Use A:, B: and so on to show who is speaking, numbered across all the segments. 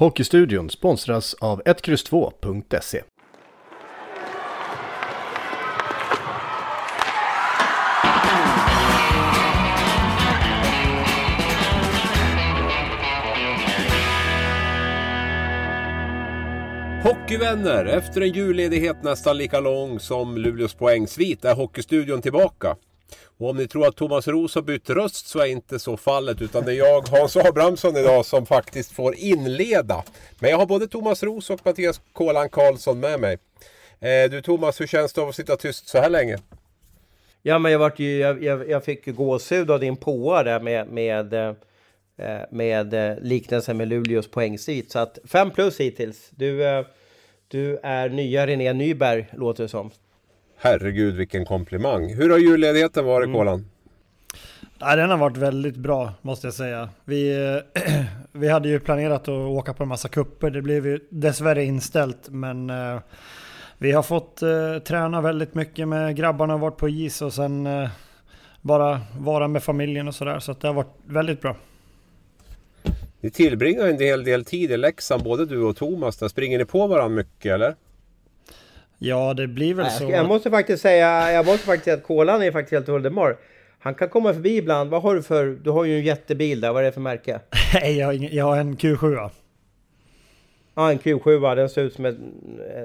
A: Hockeystudion sponsras av 1X2.se.
B: Hockeyvänner! Efter en julledighet nästan lika lång som Luleås poängsvit är Hockeystudion tillbaka. Och om ni tror att Thomas Roos har bytt röst så är inte så fallet utan det är jag, Hans Abrahamsson idag, som faktiskt får inleda. Men jag har både Thomas Roos och Mattias Kolan Karlsson med mig. Eh, du Thomas, hur känns det att sitta tyst så här länge?
C: Ja, men jag, vart ju, jag, jag, jag fick ju gåshud av din påa där med, med, eh, med eh, liknelsen med Luleås poängsvit. Så att fem plus hittills. Du, eh, du är nya René Nyberg, låter det som.
B: Herregud vilken komplimang. Hur har julledigheten varit
C: Mm.
B: Kolan?
D: Ja, den har varit väldigt bra måste jag säga. Vi, vi hade ju planerat att åka på en massa kupper. Det blev ju dessvärre inställt men eh, vi har fått eh, träna väldigt mycket med grabbarna och varit på is och sen eh, bara vara med familjen och sådär. Så att det har varit väldigt bra.
B: Ni tillbringar en hel del tid i Leksand, både du och Thomas. Där springer ni på varandra mycket eller?
D: Ja, det blir väl
C: Jag,
D: så.
C: jag måste faktiskt säga, jag måste faktiskt säga att Kolan är faktiskt helt underbar. Han kan komma förbi ibland. Vad har du för, du har ju en jättebil där, vad är det för märke?
D: Nej, jag, jag har en Q7.
C: Ja, en Q7, den ser ut som en,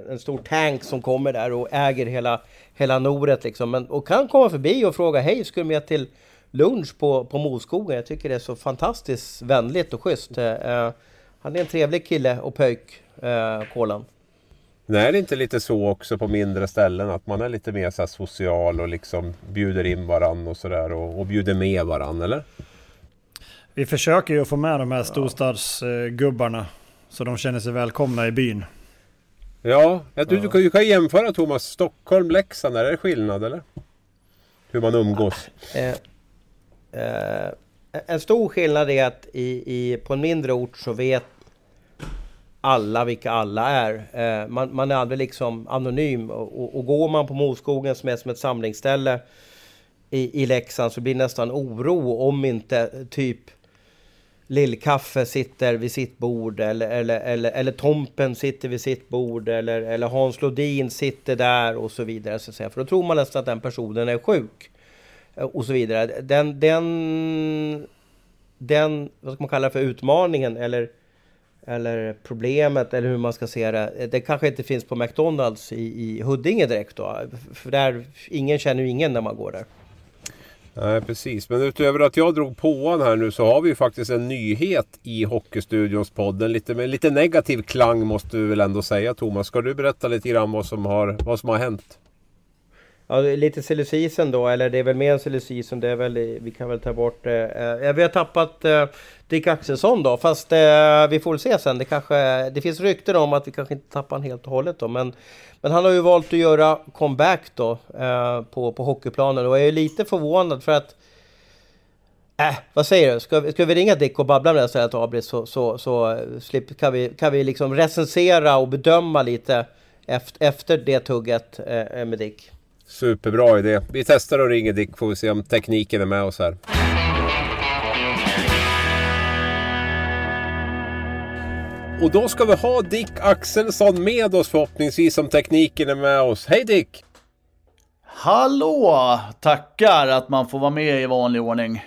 C: en stor tank som kommer där och äger hela, hela Noret liksom. Men, och kan komma förbi och fråga hej, ska du med till lunch på, på Moskogen? Jag tycker det är så fantastiskt vänligt och schysst. Eh, han är en trevlig kille och pöjk, eh, Kolan.
B: Nej, är det inte lite så också på mindre ställen att man är lite mer så här social och liksom bjuder in varann och sådär och, och bjuder med varann eller?
D: Vi försöker ju få med de här storstadsgubbarna. Så de känner sig välkomna i byn.
B: Ja, ja du, du, kan, du kan jämföra Thomas Stockholm, Leksand, är det skillnad eller? Hur man umgås?
C: Eh, eh, en stor skillnad är att i, i, på en mindre ort så vet alla vilka alla är. Eh, man, man är aldrig liksom anonym. Och, och, går man på Moskogen som är som ett samlingsställe i, i Leksand så blir det nästan oro om inte typ Lillkaffe sitter vid sitt bord eller, eller, eller, eller Tompen sitter vid sitt bord eller, eller Hans Lodin sitter där och så vidare. Så att säga. För då tror man nästan att den personen är sjuk. Eh, och så vidare. Den, den, den vad ska man kalla det för, utmaningen eller, eller problemet eller hur man ska se det. Det kanske inte finns på McDonalds i, i Huddinge direkt då. För där, ingen känner ju ingen när man går där.
B: Nej, precis. Men utöver att jag drog påan här nu så har vi ju faktiskt en nyhet i Hockeystudions podd. En lite, med lite negativ klang måste vi väl ändå säga Thomas. Ska du berätta lite grann vad som har, vad som har hänt?
C: Ja, lite silly season då, eller det är väl mer än silly season. Det är väl, vi kan väl ta bort det. Eh, eh, vi har tappat eh, Dick Axelsson då, fast eh, vi får väl se sen. Det, kanske, det finns rykten om att vi kanske inte tappar honom helt och hållet då. Men, men han har ju valt att göra comeback då eh, på, på hockeyplanen och jag är lite förvånad för att Äh, vad säger du? Ska, vi- ska vi ringa Dick och babbla med det istället Abris så, så, så eh, slip, kan, vi, kan vi liksom recensera och bedöma lite efter, efter det tugget eh, med Dick.
B: Superbra idé. Vi testar och ringer Dick får vi se om tekniken är med oss här. Och då ska vi ha Dick Axelsson med oss förhoppningsvis om tekniken är med oss. Hej Dick!
E: Hallå! Tackar att man får vara med i vanlig ordning.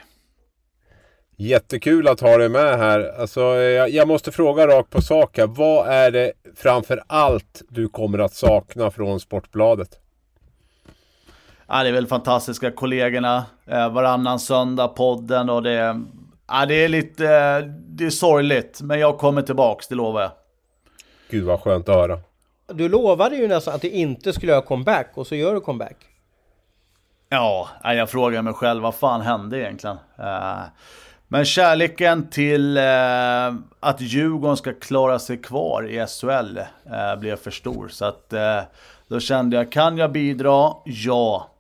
B: Jättekul att ha dig med här. Alltså, jag, jag måste fråga rakt på sak här. Vad är det framför allt du kommer att sakna från Sportbladet?
E: Ja, det är väl fantastiska kollegorna. Eh, varannan söndag podden och det... Ja, det är lite... Eh, det är sorgligt, men jag kommer tillbaks, det lovar jag.
B: Gud vad skönt att höra.
C: Du lovade ju nästan att du inte skulle göra comeback och så gör du comeback.
E: Ja, jag frågar mig själv, vad fan hände egentligen? Eh, Men kärleken till eh, att Djurgården ska klara sig kvar i SHL eh, blev för stor. Så att eh, då kände jag, kan jag bidra? Ja.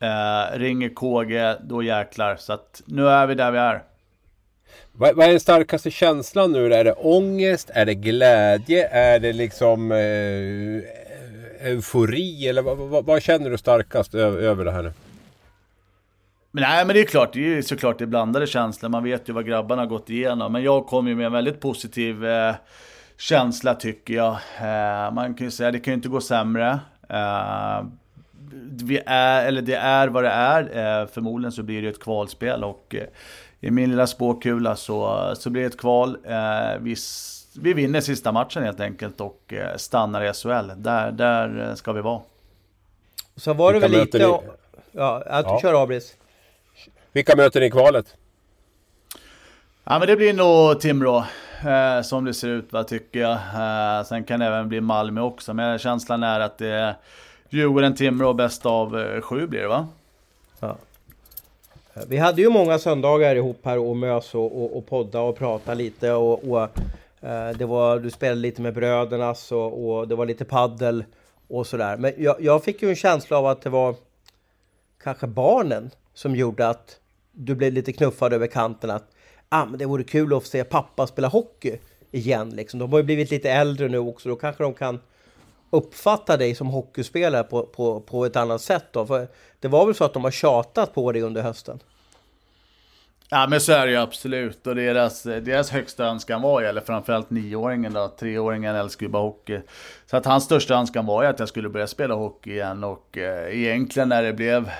E: Eh, ringer KG, då jäklar. Så att nu är vi där vi är.
B: Vad, vad är den starkaste känslan nu? Är det ångest? Är det glädje? Är det liksom eh, eufori? Eller vad, vad, vad, känner du starkast över, över det här nu?
E: Men nej, men det är klart, det är såklart det är blandade känslor. Man vet ju vad grabbarna har gått igenom. Men jag kom ju med en väldigt positiv eh, känsla tycker jag. Eh, man kan ju säga, det kan ju inte gå sämre. Eh, vi är, eller det är vad det är. Eh, förmodligen så blir det ett kvalspel och eh, i min lilla spåkula så, så blir det ett kval. Eh, vi, vi vinner sista matchen helt enkelt och stannar i SHL. Där, där ska vi vara.
C: Så var det väl lite... Ni... Ja, att ja. kör Abris.
B: Vilka möter ni i kvalet?
E: Ja men det blir nog Timrå. Eh, som det ser ut va, tycker jag. Eh, sen kan det även bli Malmö också. Men känslan är att det Djurgården, Timrå bäst av eh, sju blir det va? Ja.
C: Eh, vi hade ju många söndagar ihop här och mös och, och, och podda och prata lite och, och eh, det var, du spelade lite med brödernas och, och det var lite paddel och sådär. Men jag, jag, fick ju en känsla av att det var kanske barnen som gjorde att du blev lite knuffad över kanten att ah, men det vore kul att få se pappa spela hockey igen. Liksom. De har ju blivit lite äldre nu också, då kanske de kan uppfatta dig som hockeyspelare på, på, på ett annat sätt då? För det var väl så att de har tjatat på dig under hösten?
E: Ja men så är det ju absolut. Och deras, deras högsta önskan var ju, eller framförallt nioåringen då, treåringen älskar ju bara hockey. Så att hans största önskan var ju att jag skulle börja spela hockey igen och eh, egentligen när det blev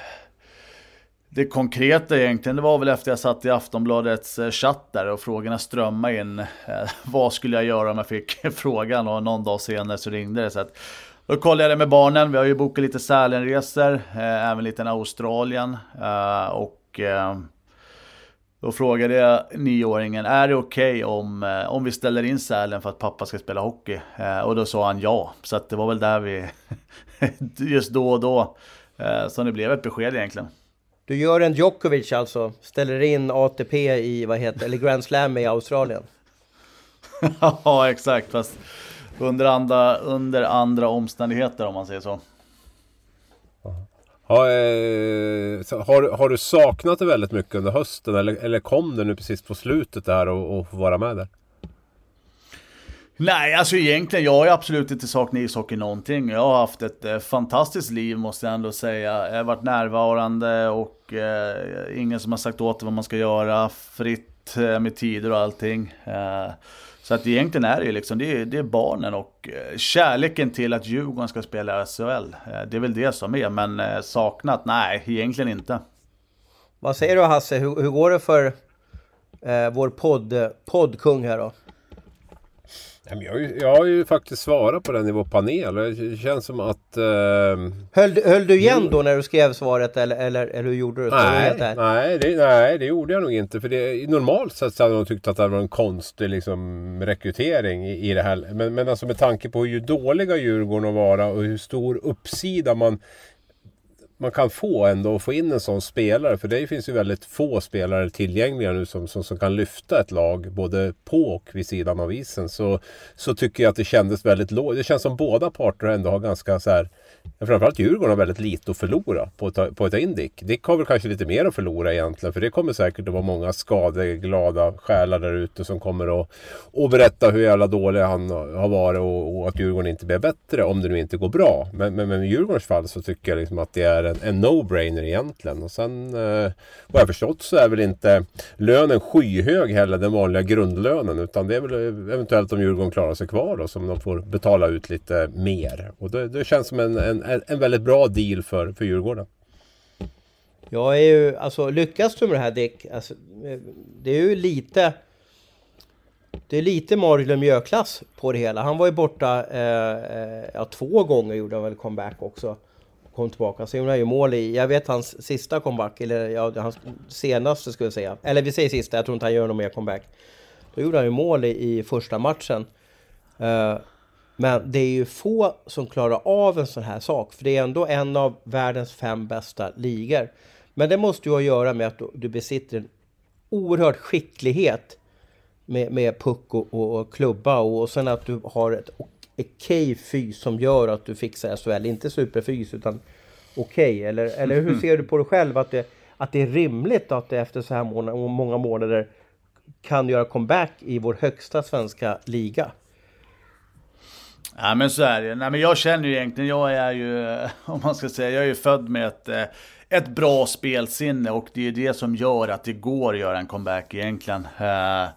E: det konkreta egentligen, det var väl efter jag satt i Aftonbladets eh, chatt där och frågorna strömmade in. Eh, vad skulle jag göra om jag fick frågan och någon dag senare så ringde det. Så att, då kollade jag det med barnen, vi har ju bokat lite Sälenresor, eh, även lite Australien. Eh, och då frågade jag nioåringen, är det okej okay om, om vi ställer in Sälen för att pappa ska spela hockey? och då sa han ja, så att det var väl där vi, just då och då, som det blev ett besked egentligen.
C: Du gör en Djokovic alltså, ställer in ATP i, vad heter eller Grand Slam i Australien.
E: ja, exakt. Fast under andra, under andra omständigheter om man säger så.
B: Ha, eh, har, har du saknat det väldigt mycket under hösten eller, eller kom det nu precis på slutet där och, och få vara med där?
E: Nej, alltså egentligen, jag har ju absolut inte saknat ishockey någonting. Jag har haft ett eh, fantastiskt liv måste jag ändå säga. Jag har varit närvarande och eh, ingen som har sagt åt vad man ska göra. Fritt eh, med tider och allting. Eh, så att egentligen är det ju liksom, det är, det är barnen och eh, kärleken till att Djurgården ska spela SHL. Eh, det är väl det som är, men eh, saknat? Nej, egentligen inte.
C: Vad säger du Hasse, hur, hur går det för eh, vår podd, eh, poddkung här då?
B: Jag har, ju, jag har ju faktiskt svarat på den i vår panel det känns som att... Eh,
C: höll, höll du igen då när du skrev svaret eller, eller, eller hur gjorde du?
B: Nej, nej, det, nej, det gjorde jag nog inte. För det, normalt sett så hade jag tyckt att det var en konstig liksom, rekrytering i, i det här. Men, men alltså med tanke på hur dåliga Djurgården att vara och hur stor uppsida man man kan få ändå få in en sån spelare. För det finns ju väldigt få spelare tillgängliga nu som, som, som kan lyfta ett lag både på och vid sidan av isen. Så, så tycker jag att det kändes väldigt lågt. Det känns som båda parter ändå har ganska så här Framförallt Djurgården har väldigt lite att förlora på att, på att ta in Dick. Dick har väl kanske lite mer att förlora egentligen. För det kommer säkert att vara många skadeglada själar där ute som kommer att att berätta hur jävla dålig han har varit och, och, att Djurgården inte blir bättre om det nu inte går bra. Men, men, men i Djurgårdens fall så tycker jag liksom att det är en, en no-brainer egentligen. Och sen eh, vad jag förstått så är väl inte lönen skyhög heller, den vanliga grundlönen. Utan det är väl eventuellt om Djurgården klarar sig kvar då som de får betala ut lite mer. Och det, det känns som en, en, en väldigt bra deal för, för Djurgården.
C: Jag är ju, alltså lyckas du med det här Dick, alltså, det är ju lite... Det är lite Mario Lemieux-klass på det hela. Han var ju borta, eh, eh, ja två gånger gjorde han väl comeback också. Kom tillbaka, så gjorde han ju mål i, jag vet hans sista comeback, eller ja, hans senaste skulle jag säga. Eller vi säger sista, jag tror inte han gör någon mer comeback. Då gjorde han ju mål i, i första matchen. Eh, men det är ju få som klarar av en sån här sak, för det är ändå en av världens fem bästa ligor. Men det måste ju ha att göra med att du besitter en oerhörd skicklighet med, med puck och, och, och klubba och, och sen att du har ett okej fys som gör att du fixar SHL. Inte superfys utan okej. Okay. Eller, eller hur ser du på dig själv? Att det, att det är rimligt att det efter så här många månader kan göra comeback i vår högsta svenska liga?
E: Ja men så är det. Nej men jag känner ju egentligen, jag är ju, om man ska säga, jag är ju född med ett, eh, ett bra spelsinne och det är det som gör att det går att göra en comeback egentligen. Eh,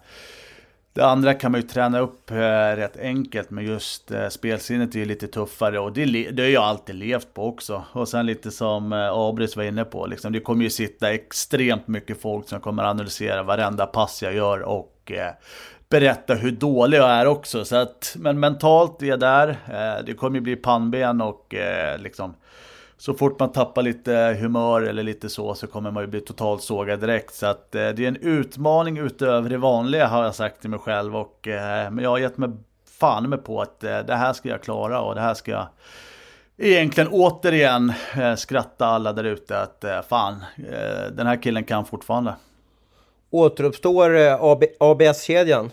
E: det andra kan man ju träna upp eh, rätt enkelt, men just spelsinnet är ju lite tuffare och det, det har jag alltid levt på också. Och sen lite som Abris var inne på, liksom, det kommer ju sitta extremt mycket folk som kommer analysera varenda pass jag gör och berätta hur dålig jag är också. Så att, men mentalt är jag där, eh, det kommer ju bli pannben och eh, liksom så fort man tappar lite humör eller lite så så kommer man ju bli totalt sågad direkt. Så att eh, det är en utmaning utöver det vanliga har jag sagt till mig själv. Och, eh, men jag har gett mig fan med på att eh, det här ska jag klara och det här ska jag egentligen återigen eh, skratta alla där ute att eh, fan, eh, den här killen kan fortfarande.
C: Återuppstår AB ABS-kedjan?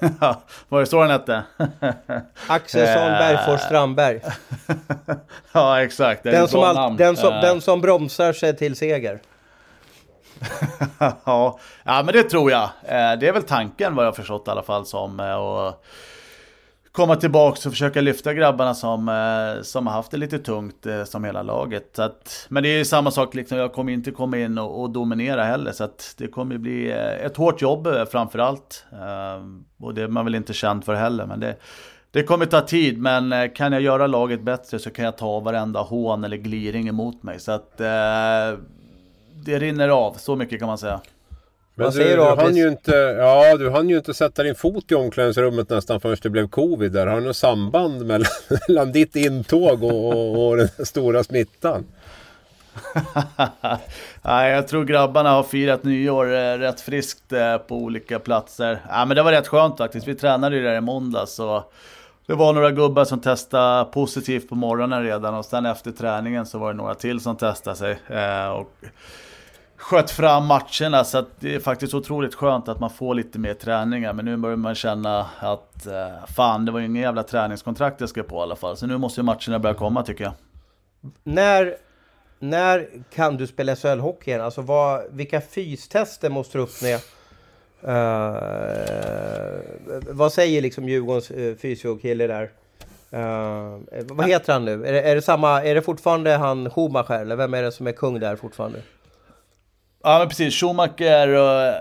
E: Var det så den hette?
C: Axelsson, Bergfors, Strandberg.
E: ja, exakt.
C: Den som, all, den, som, den som bromsar sig till seger.
E: ja. men det tror jag. Eh, det är väl tanken vad jag förstått i alla fall som. Eh, och komma tillbaka och försöka lyfta grabbarna som, eh, som har haft det lite tungt eh, som hela laget. Så att, men det är ju samma sak, liksom, jag kommer inte komma in och, och dominera heller. Så att det kommer bli eh, ett hårt jobb framförallt. Och det är man väl inte känd för heller. Men det, det kommer ta tid, men kan jag göra laget bättre så kan jag ta varenda hån eller gliring emot mig. Så att det rinner av, så mycket kan man säga.
B: Men Vad du, säger du, du hann ju inte, ja, du hann ju inte sätta din fot i omklädningsrummet nästan förrän det blev covid där. Har du något samband mellan, mellan ditt intåg och, och, och den stora smittan?
E: Nej, jag tror grabbarna har firat nyår eh, rätt friskt eh, på olika platser. Ja, men det var rätt skönt faktiskt. Vi tränade ju där i måndags. Och det var några gubbar som testade positivt på morgonen redan och sen efter träningen så var det några till som testade sig. Eh, och sköt fram matcherna så det är faktiskt otroligt skönt att man får lite mer träningar. Men nu börjar man känna att eh, fan, det var ju ingen jävla träningskontrakt jag skrev på i alla fall. Så nu måste ju matcherna börja komma tycker jag.
C: När, när kan du spela SHL-hockey igen? Alltså vad, vilka fystester måste du uppnå? Uh, eh, vad säger liksom Djurgårdens uh, fysiokille där? Uh, vad heter han nu? Är det, är det, samma, är det fortfarande han Schumacher eller vem är det som är kung där fortfarande?
E: Ja men precis, Schumacher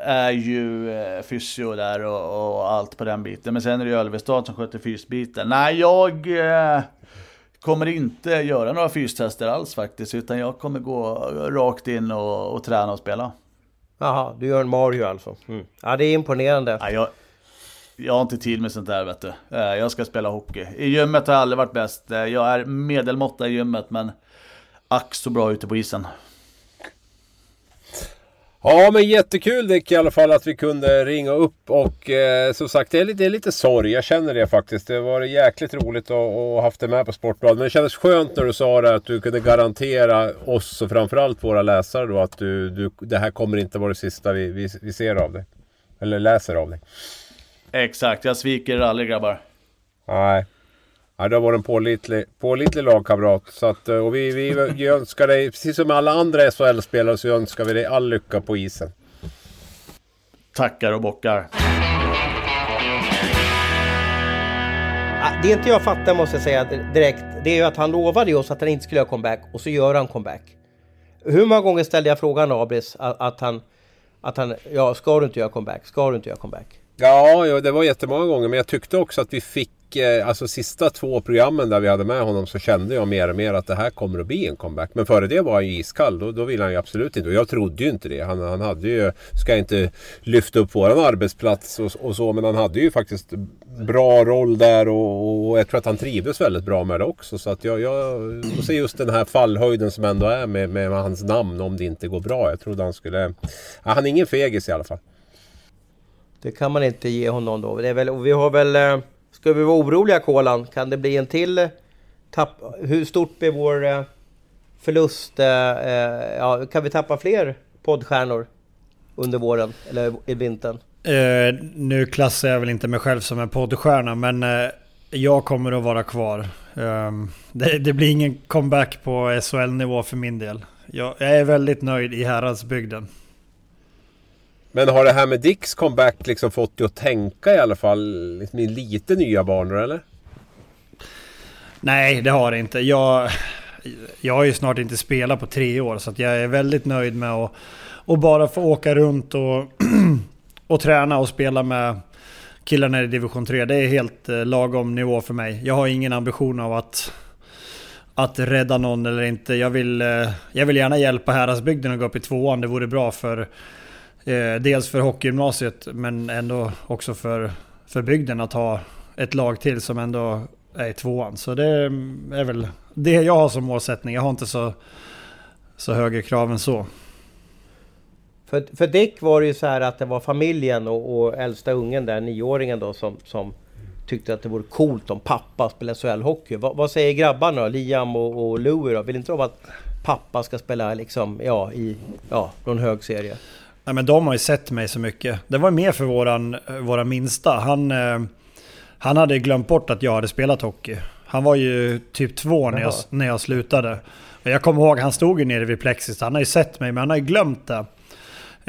E: är ju eh, fysio där och, och, allt på den biten. Men sen är det ju Ölvestad som sköter fysbiten. Nej, jag eh, kommer inte göra några fystester alls faktiskt. Utan jag kommer gå rakt in och, och träna och spela.
C: Jaha, du gör en Mario alltså? Mm. Ja, det är imponerande.
E: Ja, jag, jag har inte tid med sånt där vet du. Eh, jag ska spela hockey. I gymmet har jag aldrig varit bäst. Jag är medelmåtta i gymmet men ack så bra ute på isen.
B: Ja men jättekul Dick i alla fall att vi kunde ringa upp och eh, som sagt det är, lite, det är lite sorg. Jag känner det faktiskt. Det var jäkligt roligt att, ha haft det med på Sportbladet. Men det kändes skönt när du sa det att du kunde garantera oss och framförallt våra läsare då att du, du, det här kommer inte vara det sista vi, vi, vi ser av dig. Eller läser av dig.
E: Exakt, jag sviker aldrig grabbar.
B: Nej. Ja, du har varit en pålitlig, pålitlig lagkamrat. Så att, och vi, vi, vi önskar dig, precis som alla andra SHL-spelare, så önskar vi dig all lycka på isen.
E: Tackar och bockar.
C: Det inte jag fattar måste jag säga direkt, det är ju att han lovade oss att han inte skulle göra comeback och så gör han comeback. Hur många gånger ställde jag frågan Abris att, att han, att han, ja ska du inte göra comeback, ska du inte göra comeback?
B: Ja, ja, det var jättemånga gånger men jag tyckte också att vi fick fick, eh, alltså sista två programmen där vi hade med honom så kände jag mer och mer att det här kommer att bli en comeback. Men före det var han ju iskall. Då, då ville han ju absolut inte. Och jag trodde ju inte det. Han, han hade ju, ska inte lyfta upp våran arbetsplats och, och så, men han hade ju faktiskt bra roll där och, och, jag tror att han trivdes väldigt bra med det också. Så att jag, jag och så just den här fallhöjden som ändå är med, med hans namn om det inte går bra. Jag trodde han skulle... Ja, han är ingen fegis i alla fall.
C: Det kan man inte ge honom då. Det är väl, vi har väl... Eh, Ska vi vara oroliga Kolan? Kan det bli en till eh, tapp? Hur stort blir vår eh, förlust? Eh, ja, kan vi tappa fler poddstjärnor under våren eller i vintern?
D: Uh, nu klassar jag väl inte mig själv som en poddstjärna men uh, jag kommer att vara kvar. Eh, det, det, blir ingen comeback på SHL-nivå för min del. Jag, jag är väldigt nöjd i Häradsbygden.
B: Men har det här med Dicks comeback liksom fått dig att tänka i alla fall liksom i lite nya banor eller?
D: Nej, det har det inte. Jag, jag har ju snart inte spelat på tre år så jag är väldigt nöjd med att, att bara få åka runt och, och träna och spela med killarna i division 3. Det är helt eh, lagom nivå för mig. Jag har ingen ambition av att, att rädda någon eller inte. Jag vill, eh, jag vill gärna hjälpa Häradsbygden att gå upp i tvåan. Det vore bra för eh, dels för hockeygymnasiet men ändå också för, för bygden att ha ett lag till som ändå är i tvåan. Så det är väl det jag har som målsättning. Jag har inte så, så högre krav än så.
C: För, för Dick var det ju så här att det var familjen och, och äldsta ungen där, nioåringen då, som, som tyckte att det vore coolt om pappa spelade SHL-hockey. Va, vad säger grabbarna då? Liam och, och Louie då? Vill inte de att pappa ska spela liksom, ja, i ja, någon hög serie?
D: Nej men de har ju sett mig så mycket. Det var mer för våran, våran minsta. Han, eh, han hade glömt bort att jag hade spelat hockey. Han var ju typ två när jag, när jag slutade. Jag kommer ihåg, han stod ju nere vid Plexis. Han har ju sett mig, men han har ju glömt det.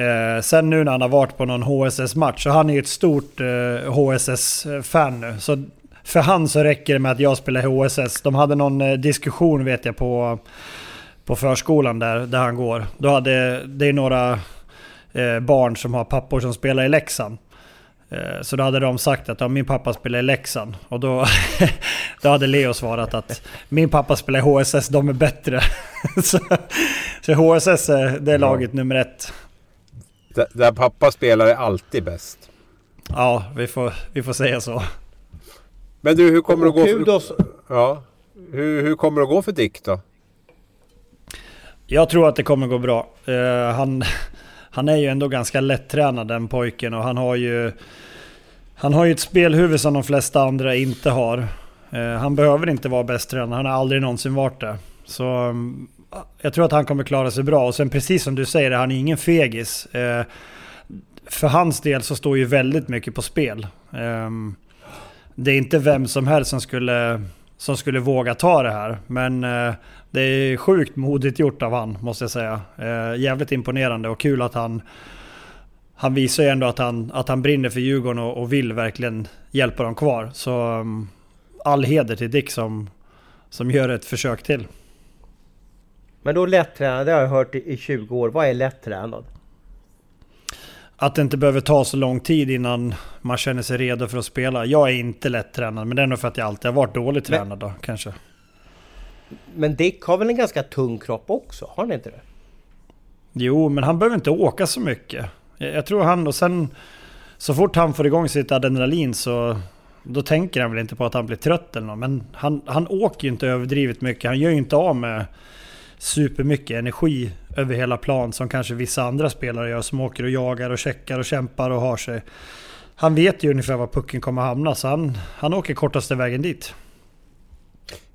D: Eh, sen nu när han har varit på någon HSS-match, så han är ju ett stort eh, HSS-fan nu. Så för han så räcker det med att jag spelar HSS. De hade någon eh, diskussion vet jag på, på förskolan där, där han går. Då hade, det är några barn som har pappor som spelar i Leksand. Eh, så då hade de sagt att ja, min pappa spelar i Leksand. Och då, då hade Leo svarat att min pappa spelar i HSS, de är bättre. så, så HSS är, det är laget nummer ett.
B: Där pappa spelar är alltid bäst.
D: Ja, vi får, vi får säga så.
B: Men du, hur kommer det att gå för... Ja. Hur, hur kommer det att gå för Dick då?
D: Jag tror att det kommer gå bra. Uh, han, han är ju ändå ganska lättränad den pojken och han har ju... Han har ju ett spelhuvud som de flesta andra inte har. Eh, han behöver inte vara bäst tränad, han har aldrig någonsin varit det. Så eh, jag tror att han kommer klara sig bra. Och sen precis som du säger, han är ingen fegis. Eh, för hans del så står ju väldigt mycket på spel. Ehm, det är inte vem som helst som skulle, som skulle våga ta det här. Men det är sjukt modigt gjort av han, måste jag säga. Uh, jävligt imponerande och kul att han... Han visar ju ändå att han, att han brinner för Djurgården och, och vill verkligen hjälpa dem kvar. Så um, all heder till Dick som, som gör ett försök till.
C: Men då lättränad, det har jag hört i 20 år. Vad är lättränad?
D: Att det inte behöver ta så lång tid innan man känner sig redo för att spela. Jag är inte lättränad, men det är nog för att jag alltid har varit dåligt tränad då, kanske.
C: Men Dick har väl en ganska tung kropp också? Har han inte det?
D: Jo, men han behöver inte åka så mycket. Jag tror han, och sen... Så fort han får igång sitt adrenalin så... Då tänker han väl inte på att han blir trött eller något. Men han, han åker ju inte överdrivet mycket. Han gör ju inte av med supermycket energi över hela plan som kanske vissa andra spelare gör som åker och jagar och checkar och kämpar och har sig. Han vet ju ungefär var pucken kommer hamna så han, han åker kortaste vägen dit.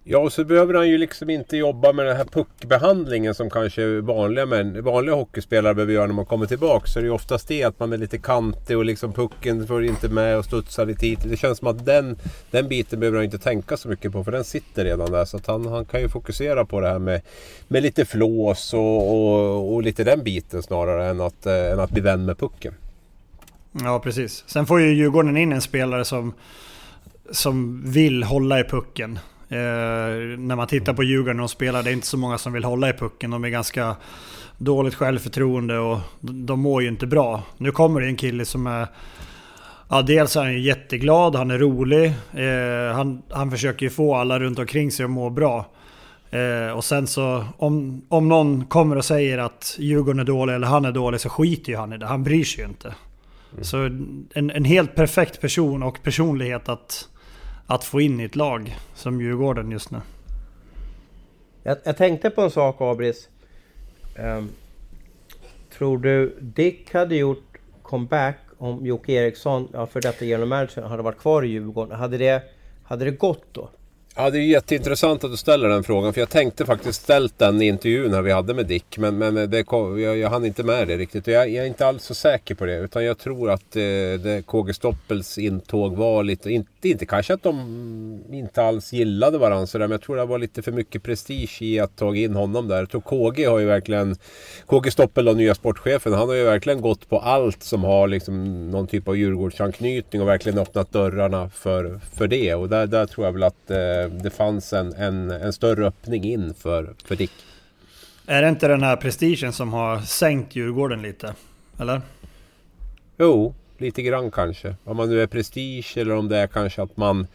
B: Ja, och så behöver han ju liksom inte jobba med den här puckbehandlingen som kanske vanliga, men, vanliga hockeyspelare behöver göra när man kommer tillbaka. Så det är ju oftast det att man är lite kantig och liksom pucken får inte med och studsar lite hit. Det känns som att den, den biten behöver han inte tänka så mycket på för den sitter redan där. Så att han, han kan ju fokusera på det här med, med lite flås och, och, och lite den biten snarare än att, äh, än att bli vän med pucken.
D: Ja, precis. Sen får ju Djurgården in en spelare som, som vill hålla i pucken. Eh, när man tittar på Djurgården och spelar, det är inte så många som vill hålla i pucken. De är ganska dåligt självförtroende och de mår ju inte bra. Nu kommer det en kille som är... Ja, dels är han ju jätteglad, han är rolig. Eh, han, han försöker ju få alla runt omkring sig att må bra. Eh, och sen så om, om någon kommer och säger att Djurgården är dålig eller han är dålig så skiter ju han i det. Han bryr sig ju inte. Mm. Så en, en helt perfekt person och personlighet att att få in i ett lag som Djurgården just nu.
C: Jag, jag tänkte på en sak Abris. Um, tror du Dick hade gjort comeback om Jocke Eriksson, ja, för detta genom manager, hade varit kvar i Djurgården? Hade det, hade det gått då?
B: Ja, det är jätteintressant att du ställer den frågan. För jag tänkte faktiskt ställt den i intervjun när vi hade med Dick. Men, men det, jag, jag hann inte med det riktigt. Jag, jag är inte alls så säker på det. Utan jag tror att eh, det, KG Stoppels intåg var lite... Inte, inte kanske att de inte alls gillade varandra sådär. Men jag tror det var lite för mycket prestige i att ta in honom där. Jag tror KG har ju verkligen... KG Stoppel och nya sportchefen. Han har ju verkligen gått på allt som har liksom någon typ av Djurgårdsanknytning. Och verkligen öppnat dörrarna för, för det. Och där, där tror jag väl att... Eh, det fanns en, en, en större öppning in för, för Dick.
D: Är det inte den här prestigen som har sänkt Djurgården lite? Eller?
B: Jo, lite grann kanske. Om man nu är prestige eller om det är kanske att man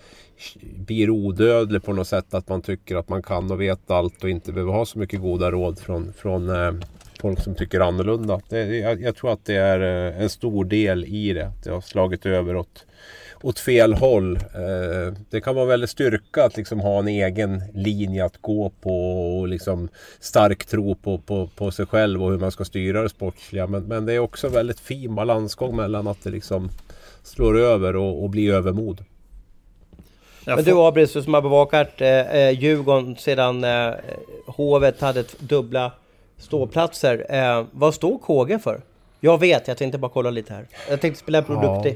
B: blir odödlig på något sätt. Att man tycker att man kan och vet allt och inte behöver ha så mycket goda råd från, från eh, folk som tycker annorlunda. Det, jag, jag, tror att det är eh, en stor del i det. Det har slagit över åt åt fel håll. Eh, det kan vara väldigt styrka att liksom ha en egen linje att gå på och liksom stark tro på, på, på sig själv och hur man ska styra det sportsliga. Men, men det är också väldigt fin balansgång mellan att det liksom slår över och, och blir övermod.
C: Men du Abris som har bevakat eh, eh, Djurgården sedan eh, Hovet hade dubbla ståplatser. Eh, vad står KG för? Jag vet, jag tänkte bara kolla lite här. Jag tänkte spela en produkt ja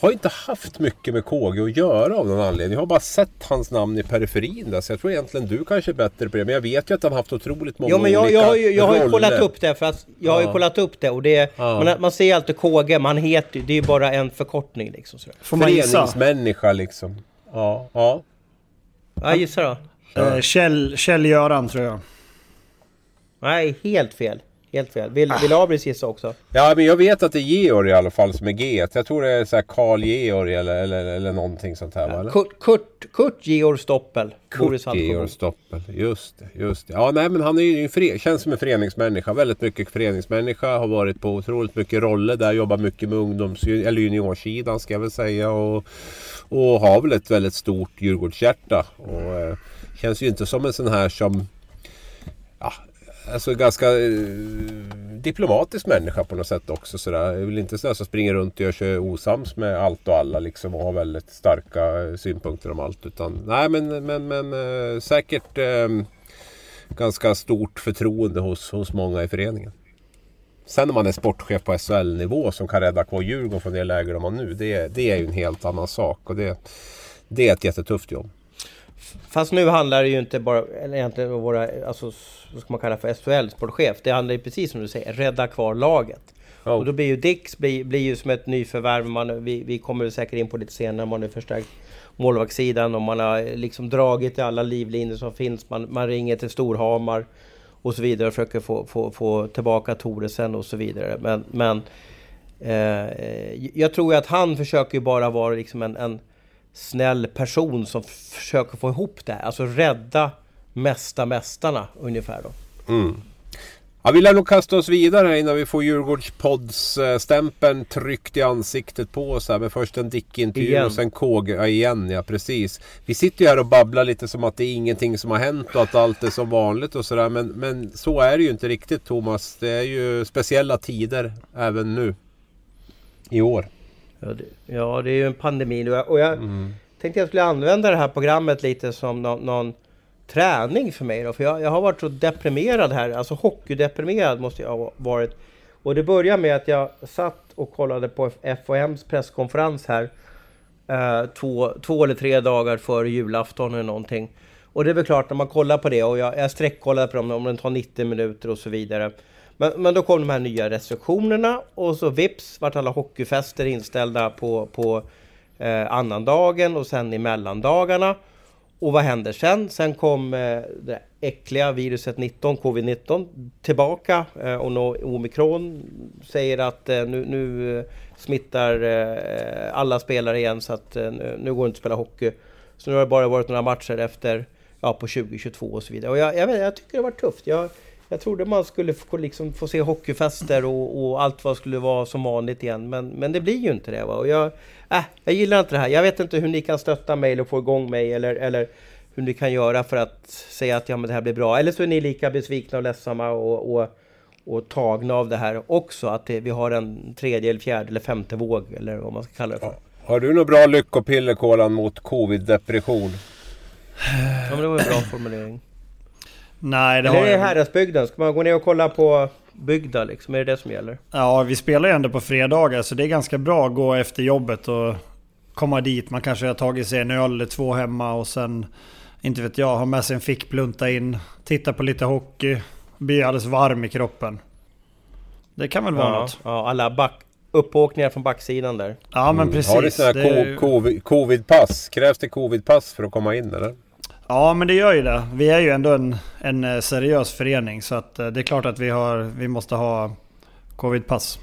B: har inte haft mycket med KG att göra av någon anledning. Jag har bara sett hans namn i periferin där. Så jag tror egentligen du kanske är bättre på det. Men jag vet ju att han haft otroligt många
C: ja, men jag,
B: olika
C: jag, har ju, jag har ju kollat upp det. För att jag har ju kollat upp det. Och det ja. man, man ser alltid KG. Man heter Det är ju bara en förkortning liksom. Så.
B: Får man Föreningsmänniska liksom. Ja. Ja,
C: ja gissa då.
D: Eh, Kjell, Kjell Göran tror jag.
C: Nej, helt fel. Helt fel. Vill, vill Abris gissa också?
B: Ja, men jag vet att det är Georg i alla fall som är G. Jag tror det är så här Karl Georg eller, eller, eller någonting sånt här. Ja,
C: Kurt, Kurt, Kurt Georg Stoppel.
B: Kurt Georg Stoppel. Just det, just det. Ja, nej men han är ju före, känns som en föreningsmänniska. Väldigt mycket föreningsmänniska. Har varit på otroligt mycket roller där. Jobbar mycket med ungdoms eller juniorsidan ska jag väl säga. Och, och har väl ett väldigt stort Djurgårdshjärta. Och eh, känns ju inte som en sån här som ja, alltså ganska eh, diplomatisk människa på något sätt också. Sådär. Jag vill inte sådär som springer runt och gör sig osams med allt och alla liksom och har väldigt starka eh, synpunkter om allt. Utan, nej men, men, men eh, säkert eh, ganska stort förtroende hos, hos många i föreningen. Sen om man är sportchef på SHL-nivå som kan rädda kvar Djurgården från det läge de har nu. Det, det är ju en helt annan sak. Och det, det är ett jättetufft jobb.
C: Fast nu handlar det ju inte bara, eller egentligen våra, alltså, vad ska man kalla för SHL-sportchef. Det handlar ju precis som du säger, rädda kvar laget. Oh. Och då blir ju Dix blir, blir ju som ett nyförvärv. Man, vi, vi kommer säkert in på lite senare, man har förstärkt målvaktssidan och man har liksom dragit i alla livlinjer som finns. Man, man ringer till Storhamar och så vidare och försöker få, få, få tillbaka Toresen och så vidare. Men, men eh, jag tror ju att han försöker bara vara liksom en, en snäll person som försöker få ihop det här. Alltså rädda mesta mästarna ungefär då.
B: Mm. Ja, vi lär nog kasta oss vidare innan vi får Djurgårdspods-stämpeln tryckt i ansiktet på oss här. Men först en Dick-intervju och sen KG. Ja, igen ja, precis. Vi sitter ju här och babblar lite som att det är ingenting som har hänt och att allt är som vanligt och sådär. Men, men så är det ju inte riktigt Thomas. Det är ju speciella tider även nu. I år.
C: Ja det, ja, det är ju en pandemi nu och jag mm. tänkte jag skulle använda det här programmet lite som någon, någon träning för mig då. För jag, jag, har varit så deprimerad här, alltså hockeydeprimerad måste jag ha varit. Och det började med att jag satt och kollade på FHMs presskonferens här eh, två, två eller tre dagar före julafton eller någonting. Och det är väl klart när man kollar på det och jag, jag sträckkollade på dem om den tar 90 minuter och så vidare. Men, men då kom de här nya restriktionerna och så vips vart alla hockeyfester inställda på, på eh, annandagen och sen i mellandagarna. Och vad händer sen? Sen kom eh, det äckliga viruset 19, covid-19 tillbaka eh, och no, omikron säger att eh, nu, nu eh, smittar eh, alla spelare igen så att eh, nu, går det inte att spela hockey. Så nu har det bara varit några matcher efter ja, på 2022 och så vidare. Och jag, jag, jag tycker det har varit tufft. Jag, jag trodde man skulle få, liksom, få se hockeyfester och, och, allt vad skulle vara som vanligt igen. Men, men det blir ju inte det. Va? Och jag, äh, jag gillar inte det här. Jag vet inte hur ni kan stötta mig eller få igång mig eller, eller hur ni kan göra för att säga att ja, men det här blir bra. Eller så är ni lika besvikna och ledsamma och, och, och tagna av det här också. Att det, vi har en tredje, eller fjärde eller femte våg eller vad man ska kalla det för.
B: Har du några bra lyckopiller Kolan mot covid-depression?
C: Ja men det var en bra formulering.
D: Nej, det
C: Eller
D: har
C: är det. Häradsbygden? Ska man gå ner och kolla på bygda liksom? Är det det som gäller?
D: Ja, vi spelar ju ändå på fredagar så det är ganska bra att gå efter jobbet och komma dit. Man kanske har tagit sig en öl eller två hemma och sen, inte vet jag, ha med sig en fickplunta in, titta på lite hockey, bli alldeles varm i kroppen. Det kan väl vara
C: Ja,
D: något.
C: ja, alla back, uppåkningar från backsidan där.
D: Ja men precis.
B: Har du sådana
D: Det-
B: här covid- covid-pass? Krävs det covid-pass för att komma in eller?
D: Ja men det gör ju det. Vi är ju ändå en, en eh, seriös förening så att eh, det är klart att vi, har, vi måste ha covidpass.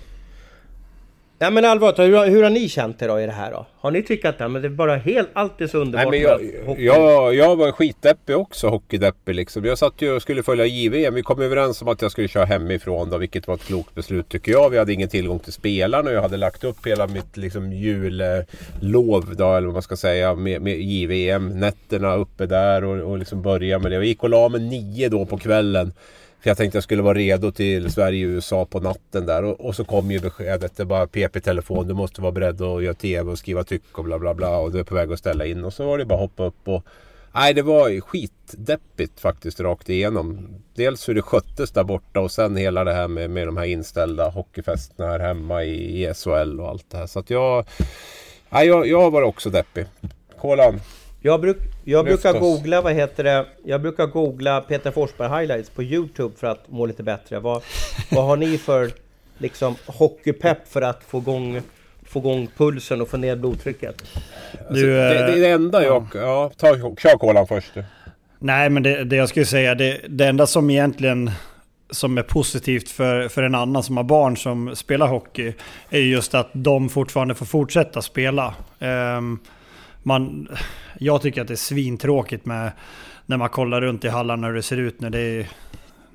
C: Ja men allvarligt, hur, hur har ni känt er då i det här då? Har ni tyckt att ja, men det är bara helt, allt är så underbart
B: Nej, men jag, jag, jag var skitdeppig också, hockeydeppig liksom. Jag satt ju och skulle följa JVM. Vi kom överens om att jag skulle köra hemifrån då, vilket var ett klokt beslut tycker jag. Vi hade ingen tillgång till spelarna och jag hade lagt upp hela mitt liksom, jullov då, eller vad man ska säga, med, med JVM. Nätterna uppe där och, och liksom börja med det. Jag gick och la mig nio då på kvällen. För jag tänkte jag skulle vara redo till Sverige och USA på natten där. Och, och så kom ju beskedet. Det bara pep PP-telefon. Du måste vara beredd att göra TV och skriva tyck och bla bla bla. Och du är på väg att ställa in. Och så var det bara att hoppa upp och... Nej, det var skitdeppigt faktiskt rakt igenom. Dels hur det sköttes där borta och sen hela det här med, med de här inställda hockeyfesterna här hemma i, i SHL och allt det här. Så att jag... Nej, jag, jag var också deppig. Kolan.
C: Jag, bruk, jag brukar googla, vad heter det? Jag brukar googla Peter Forsberg highlights på Youtube för att må lite bättre. Vad, vad har ni för liksom hockeypepp för att få igång, få igång pulsen och få ner blodtrycket?
D: Du,
B: det, det är det enda jag... Ja, ta, kör kolan först du.
D: Nej men det, det jag skulle säga, det, det enda som egentligen som är positivt för, för en annan som har barn som spelar hockey är ju just att de fortfarande får fortsätta spela. Ehm, man, jag tycker att det är svintråkigt med när man kollar runt i hallarna hur det ser ut nu. Det,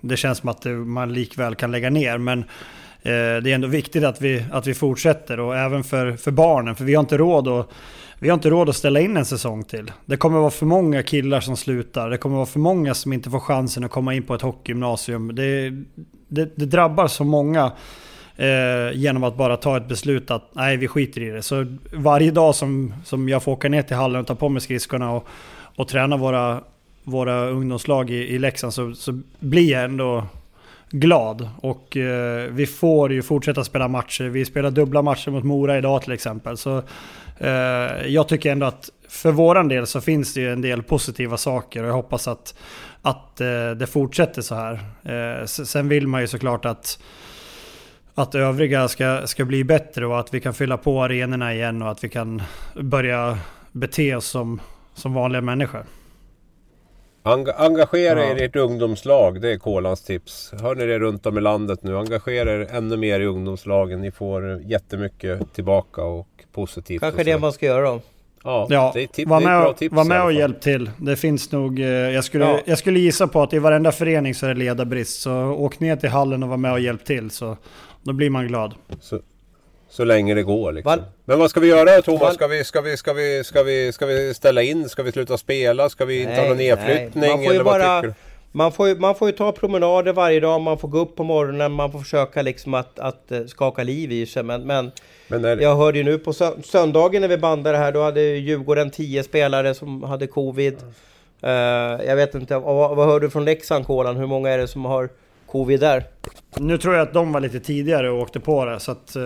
D: det känns som att det, man likväl kan lägga ner. Men eh, det är ändå viktigt att vi, att vi fortsätter och även för, för barnen. För vi har inte råd att vi har inte råd att ställa in en säsong till. Det kommer vara för många killar som slutar. Det kommer vara för många som inte får chansen att komma in på ett hockeygymnasium. Det, det, det drabbar så många eh, genom att bara ta ett beslut att nej, vi skiter i det. Så varje dag som, som jag får åka ner till hallen och ta på mig skridskorna och, och träna våra, våra ungdomslag i, i Leksand så, så blir jag ändå glad. Och eh, vi får ju fortsätta spela matcher. Vi spelar dubbla matcher mot Mora idag till exempel. Så eh, jag tycker ändå att för våran del så finns det ju en del positiva saker och jag hoppas att, att eh, det fortsätter så här. Eh, sen vill man ju såklart att att övriga ska, ska bli bättre och att vi kan fylla på arenorna igen och att vi kan börja bete oss som, som vanliga människor.
B: Enga- engagera
C: Ja.
B: er i ert ungdomslag, det är Kolans tips. Hör ni det runt om i landet nu? Engagera er ännu mer i ungdomslagen. Ni får jättemycket tillbaka och positivt.
C: Kanske
B: och
C: det man ska göra då.
B: Ja,
D: Ja,
B: det är, tip-
D: var
B: det är
D: med,
B: bra
D: och-
B: tips
D: var med och hjälp till. Det finns nog, eh, jag skulle,
C: Ja.
D: jag skulle gissa på att i varenda förening så är det ledarbrist. Så åk ner till hallen och var med och hjälp till så då blir man glad.
B: Så, så länge det går liksom.
C: Val-
B: Men vad ska vi göra Thomas? Ska vi, ska, vi, ska, vi, ska, vi, ska vi ställa in? Ska vi sluta spela? Ska vi inte ha någon
C: Nej,
B: nedflyttning?
C: nej. Man får ju bara-? Man får, ju, man får ju ta promenader varje dag, man får gå upp på morgonen, man får försöka liksom att, att eh, skaka liv i sig. Men, men
B: Men är,
C: jag hörde ju nu på sö- söndagen när vi bandade här, då hade Djurgården 10 spelare som hade covid. Eh, jag vet inte, vad, vad hör du från Leksand Kolan? Hur många är det som har covid där?
D: Nu tror jag att de var lite tidigare och åkte på det. Så att, eh,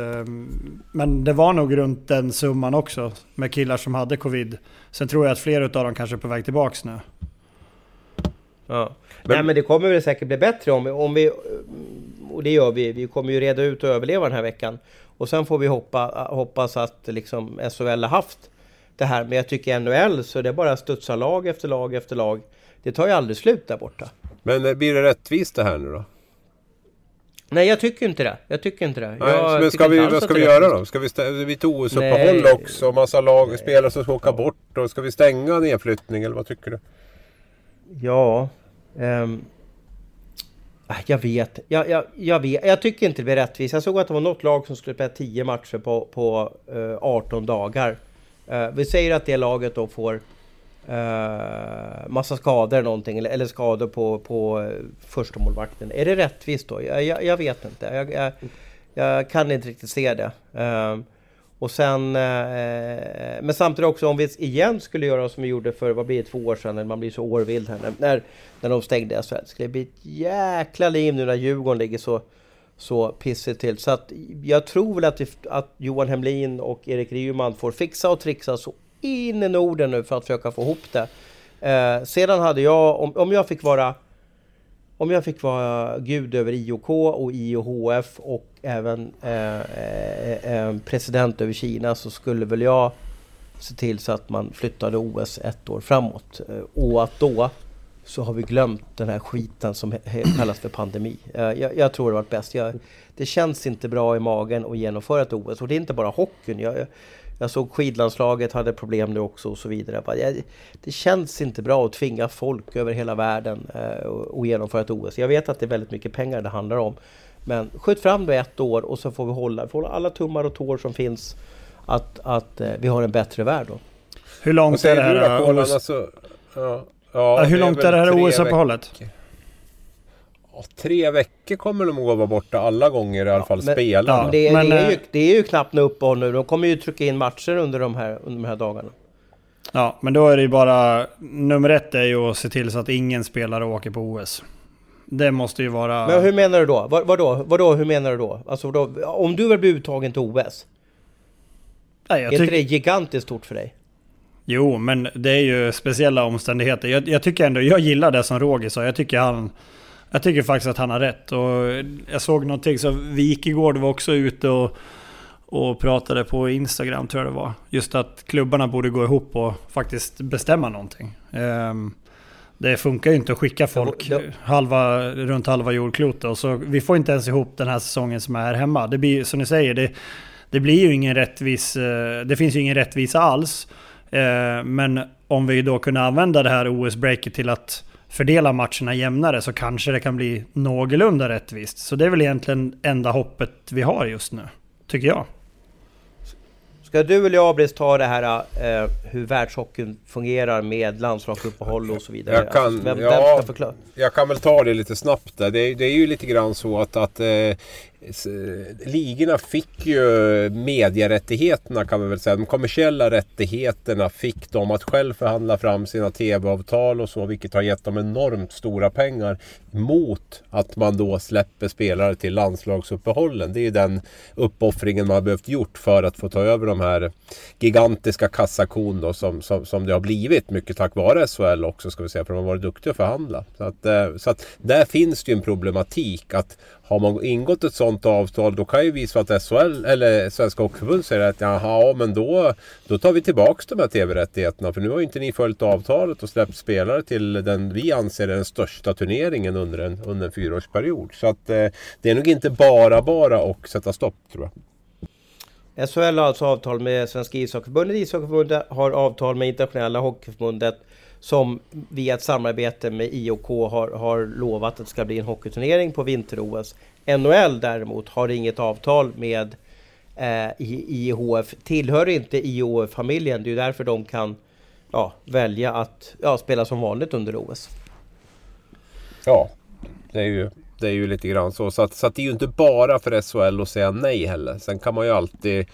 D: men det var nog runt den summan också med killar som hade covid. Sen tror jag att flera av dem kanske är på väg tillbaks nu.
C: Ja. Nej men det kommer väl säkert bli bättre om vi, om vi... Och det gör vi. Vi kommer ju reda ut och överleva den här veckan. Och sen får vi hoppa, hoppas att liksom SHL har haft det här. Men jag tycker NHL så det är bara studsa lag efter lag efter lag. Det tar ju aldrig slut där borta.
B: men eh, blir det rättvist det här nu då?
C: Nej jag tycker inte det. Jag tycker inte det.
B: Nej, men ska vi, vad ska vi göra då? Ska vi vi tog OS-uppehåll också? Massa lag, spelare som ska åka bort. Och ska vi stänga nedflyttning eller vad tycker du?
C: Ja... ah, jag vet. Jag, jag, jag vet. Jag tycker inte det blir rättvist. Jag såg att det var något lag som skulle spela 10 matcher på, på eh, 18 dagar. Eh, vi säger att det laget då får uh, massa skador någonting. Eller, eller skador på, på eh, första målvakten. Är det rättvist då? Jag, jag, jag vet inte. Jag, jag, jag kan inte riktigt se det. Uh, Och sen... Eh, men samtidigt också om vi igen skulle göra som vi gjorde för, vad blir det, två år sedan, när man blir så årvild här, när, när de stängde SHL. Det skulle bli ett jäkla liv nu när Djurgården ligger så, så pissigt till. Så att jag tror väl att, att Johan Hemlin och Erik Ryman får fixa och trixa så in i Norden nu för att försöka få ihop det. Eh, sedan hade jag, om, om jag fick vara om jag fick vara gud över IOK och IOHF och även eh, eh, eh president över Kina så skulle väl jag se till så att man flyttade OS ett år framåt. Eh, och att då så har vi glömt den här skiten som kallas för pandemi. Eh, jag, jag tror det varit bäst. Jag, det känns inte bra i magen att genomföra ett OS och det är inte bara hockeyn. Jag, jag såg skidlandslaget hade problem nu också och så vidare. Det känns inte bra att tvinga folk över hela världen att eh, genomföra ett OS. Jag vet att det är väldigt mycket pengar det handlar om. Men skjut fram det ett år och så får vi hålla, får hålla alla tummar och tår som finns att, att eh, vi har en bättre värld då.
D: Hur långt är det här OS? Alltså, ja, ja, hur långt är det här OS-uppehållet?
B: Tre veckor kommer de att vara borta alla gånger i alla fall men, spela.
C: Ja, det, men, det, är ju, eh, det är ju knappt något uppehåll nu. De kommer ju trycka in matcher under de här, under de här dagarna.
D: Ja, men då är det ju bara... Nummer ett är ju att se till så att ingen spelare åker på OS. Det måste ju vara...
C: Men hur menar du då? Vad, vadå? vadå? Hur menar du då? Alltså då, om du vill bli uttagen till OS? Nej, jag är inte det gigantiskt stort för dig?
D: Jo, men det är ju speciella omständigheter. Jag, jag tycker ändå, jag gillar det som Roger sa. Jag tycker han... Jag tycker faktiskt att han har rätt. Och jag såg någonting, så Wikegård var också ute och, och pratade på Instagram tror jag det var. Just att klubbarna borde gå ihop och faktiskt bestämma någonting. Um, det funkar ju inte att skicka folk halva, runt halva jordklotet. Och så, vi får inte ens ihop den här säsongen som är här hemma. Det blir som ni säger, det, det blir ju ingen rättvis... Eh, det finns ju ingen rättvisa alls. Eh, men om vi då kunde använda det här OS-breaket till att fördela matcherna jämnare så kanske det kan bli någorlunda rättvist. Så det är väl egentligen enda hoppet vi har just nu, tycker jag.
C: Ska du eller jag, Abris, ta det här eh, hur världshockeyn fungerar med landslagsuppehåll och så vidare?
B: Jag kan, alltså, vem, ja, vem jag kan väl ta det lite snabbt där. Det, det är ju lite grann så att, att eh, ligorna fick ju medierättigheterna kan man väl säga. De kommersiella rättigheterna fick de att själv förhandla fram sina tv-avtal och så. Vilket har gett dem enormt stora pengar. Mot att man då släpper spelare till landslagsuppehållen. Det är ju den uppoffringen man har behövt gjort för att få ta över de här gigantiska kassakon då, som, som, som det har blivit. Mycket tack vare SHL också ska vi säga. För de har varit duktiga att förhandla. Så att, eh, så att där finns det ju en problematik. att har man ingått ett sådant avtal då kan ju vi att SHL eller Svenska Hockeyförbundet säger att jaha men då, då tar vi tillbaks de här TV-rättigheterna för nu har ju inte ni följt avtalet och släppt spelare till den vi anser är den största turneringen under en, under en fyraårsperiod. Så att eh, det är nog inte bara bara att sätta stopp tror
C: jag. SHL har alltså avtal med Svenska ishockeyförbundet. Ishockeyförbundet har avtal med Internationella Hockeyförbundet som via ett samarbete med IOK har, har lovat att det ska bli en hockeyturnering på vinter-OS. NHL däremot har inget avtal med eh, IHF, tillhör inte IHF-familjen, Det är därför de kan ja, välja att ja, spela som vanligt under OS.
B: Ja, det är ju det är ju lite grann så. Så, att, så att det är ju inte bara för SHL att säga nej heller. Sen kan man ju alltid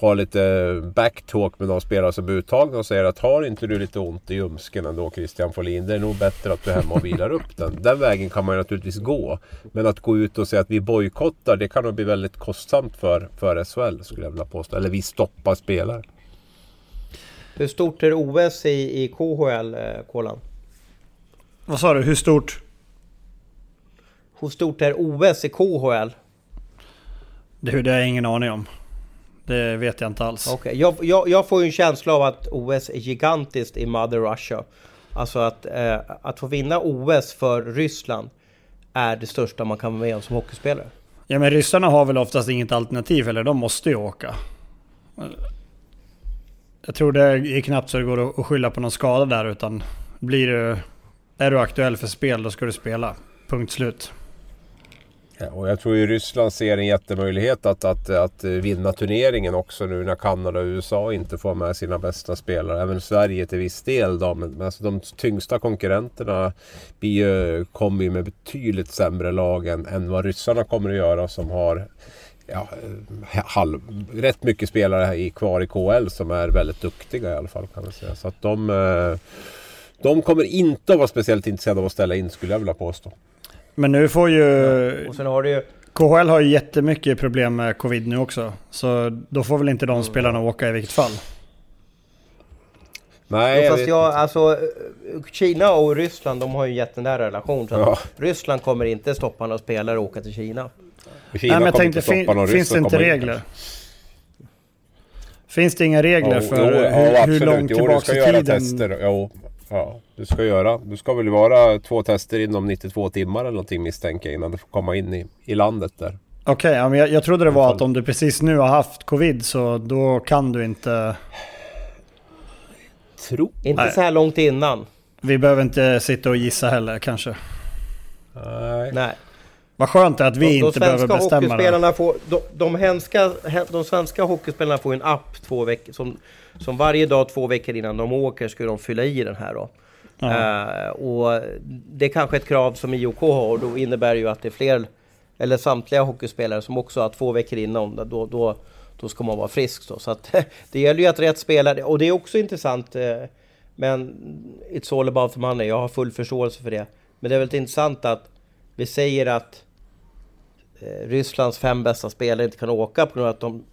B: ha lite backtalk med de spelare som är uttagna och säger att har inte du lite ont i ljumsken ändå Christian Folin. Det är nog bättre att du är hemma och vilar upp den. Den vägen kan man ju naturligtvis gå. Men att gå ut och säga att vi bojkottar det kan nog bli väldigt kostsamt för, för SHL skulle jag vilja påstå. Eller vi stoppar spelare.
C: Hur stort är OS i, i KHL, eh, Kolan?
D: Vad sa du? Hur stort?
C: Hur stort är OS i KHL?
D: Det, det har jag ingen aning om. Det vet jag inte alls.
C: Okay. Jag, jag, jag får ju en känsla av att OS är gigantiskt i Mother Russia. Alltså att, eh, att få vinna OS för Ryssland är det största man kan vara med om som hockeyspelare.
D: Ja men ryssarna har väl oftast inget alternativ eller de måste ju åka. Jag tror det är knappt så det går att skylla på någon skada där utan blir du, är du aktuell för spel då ska du spela. Punkt slut.
B: Ja, och jag tror ju Ryssland ser en jättemöjlighet att, att, att eh, vinna turneringen också nu när Kanada och USA inte får med sina bästa spelare. Även Sverige till viss del då. Men, men alltså de tyngsta konkurrenterna blir, kommer ju med betydligt sämre lag än, än vad ryssarna kommer att göra som har ja, eh, halv, rätt mycket spelare i, kvar i KL som är väldigt duktiga i alla fall kan man säga. Så att de, de kommer inte att vara speciellt intresserade av att ställa in skulle jag vilja påstå.
D: Men nu får ju...
C: Och sen har du ju...
D: KHL har ju jättemycket problem med covid nu också. Så då får väl inte de spelarna åka i vilket fall.
B: Nej,
C: Jo,
B: jag
C: fast jag, alltså, Kina och Ryssland de har ju en jättenära relation. Så
B: Ja.
C: Ryssland kommer inte stoppa några spelare att åka till Kina.
B: Kina
D: Nej men jag tänkte, fin, finns det
B: ryss
D: inte
B: komma in.
D: regler? Finns det inga regler
B: Jo,
D: för
B: jo,
D: hur,
B: ja,
D: hur långt
B: Jo,
D: tillbaka i tiden?
B: tester. Jo, ja, du ska göra. Du ska väl vara två tester inom 92 timmar eller någonting misstänker jag innan du får komma in i, i landet där.
D: Okej, men jag, jag trodde det var att om du precis nu har haft covid så då kan du inte...
B: Tro.
C: Inte
D: Nej.
C: så här långt innan.
D: Vi behöver inte sitta och gissa heller kanske.
B: Nej.
C: Nej.
D: Vad skönt att vi
C: de,
D: inte
C: de
D: behöver
C: svenska
D: bestämma det.
C: får, de, de, hänska, de svenska hockeyspelarna får en app två veckor som, som varje dag två veckor innan de åker ska de fylla i den här då. Eh, och det är kanske ett krav som IOK har och då innebär det ju att det är fler eller samtliga hockeyspelare som också har två veckor innan då, då, då ska man vara frisk då. Så att det gäller ju att rätt spelare och det är också intressant eh, men it's all about the money, jag har full förståelse för det. Men det är väldigt intressant att vi säger att Rysslands fem bästa spelare inte kan åka på grund av att de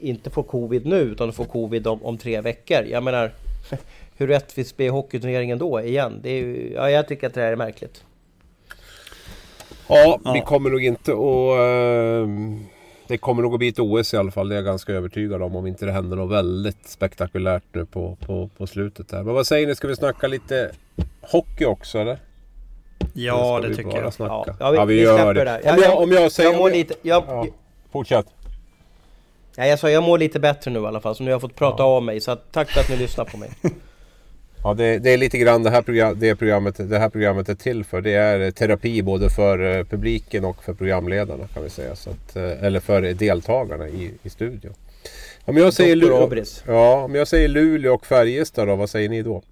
C: inte får covid nu utan de får covid om, om tre veckor. Jag menar, hur rättvist blir hockeyturneringen då igen? Det är ju, ja, jag tycker att det här är märkligt.
B: Ja, vi
D: Ja.
B: kommer nog inte att... eh, det kommer nog att bli ett OS i alla fall. Det är jag ganska övertygad om. Om inte det händer något väldigt spektakulärt nu på, på, på slutet där. Men vad säger ni? Ska vi snacka lite hockey också eller?
D: Ja, det
B: vi
D: tycker jag.
B: Snacka?
C: Ja, ja, vi, vi,
B: gör
C: det där.
B: Om jag, om jag säger...
C: jag mår lite, jag,
B: Ja, fortsätt.
C: ja, jag sa jag mår lite bättre nu i alla fall, så nu har jag fått prata av mig. Så att, tack för att ni lyssnar på mig.
B: Ja, det, det är lite grann det här, program, det, programmet, det här programmet är till för. Det är terapi både för eh, publiken och för programledarna kan vi säga. Så att, eh, eller för deltagarna i, i studion. Om jag, säger
C: Dr.
B: Lu-
C: Abris.
B: ja, om jag säger Luleå och Färjestad då, vad säger ni då?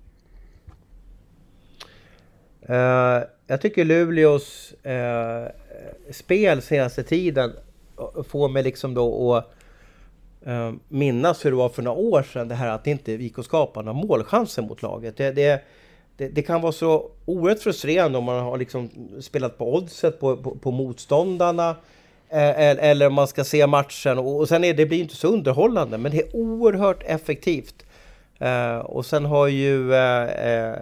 C: Eh, jag tycker Luleås eh, spel senaste tiden får mig liksom då att eh, minnas hur det var för några år sedan. Det här att det inte gick att skapa några målchanser mot laget. Det, det, det, det kan vara så oerhört frustrerande om man har liksom spelat på oddset på, på, på motståndarna. eh, Eller, eller om man ska se matchen och, och sen är det blir inte så underhållande men det är oerhört effektivt. Eh, och sen har ju eh, eh,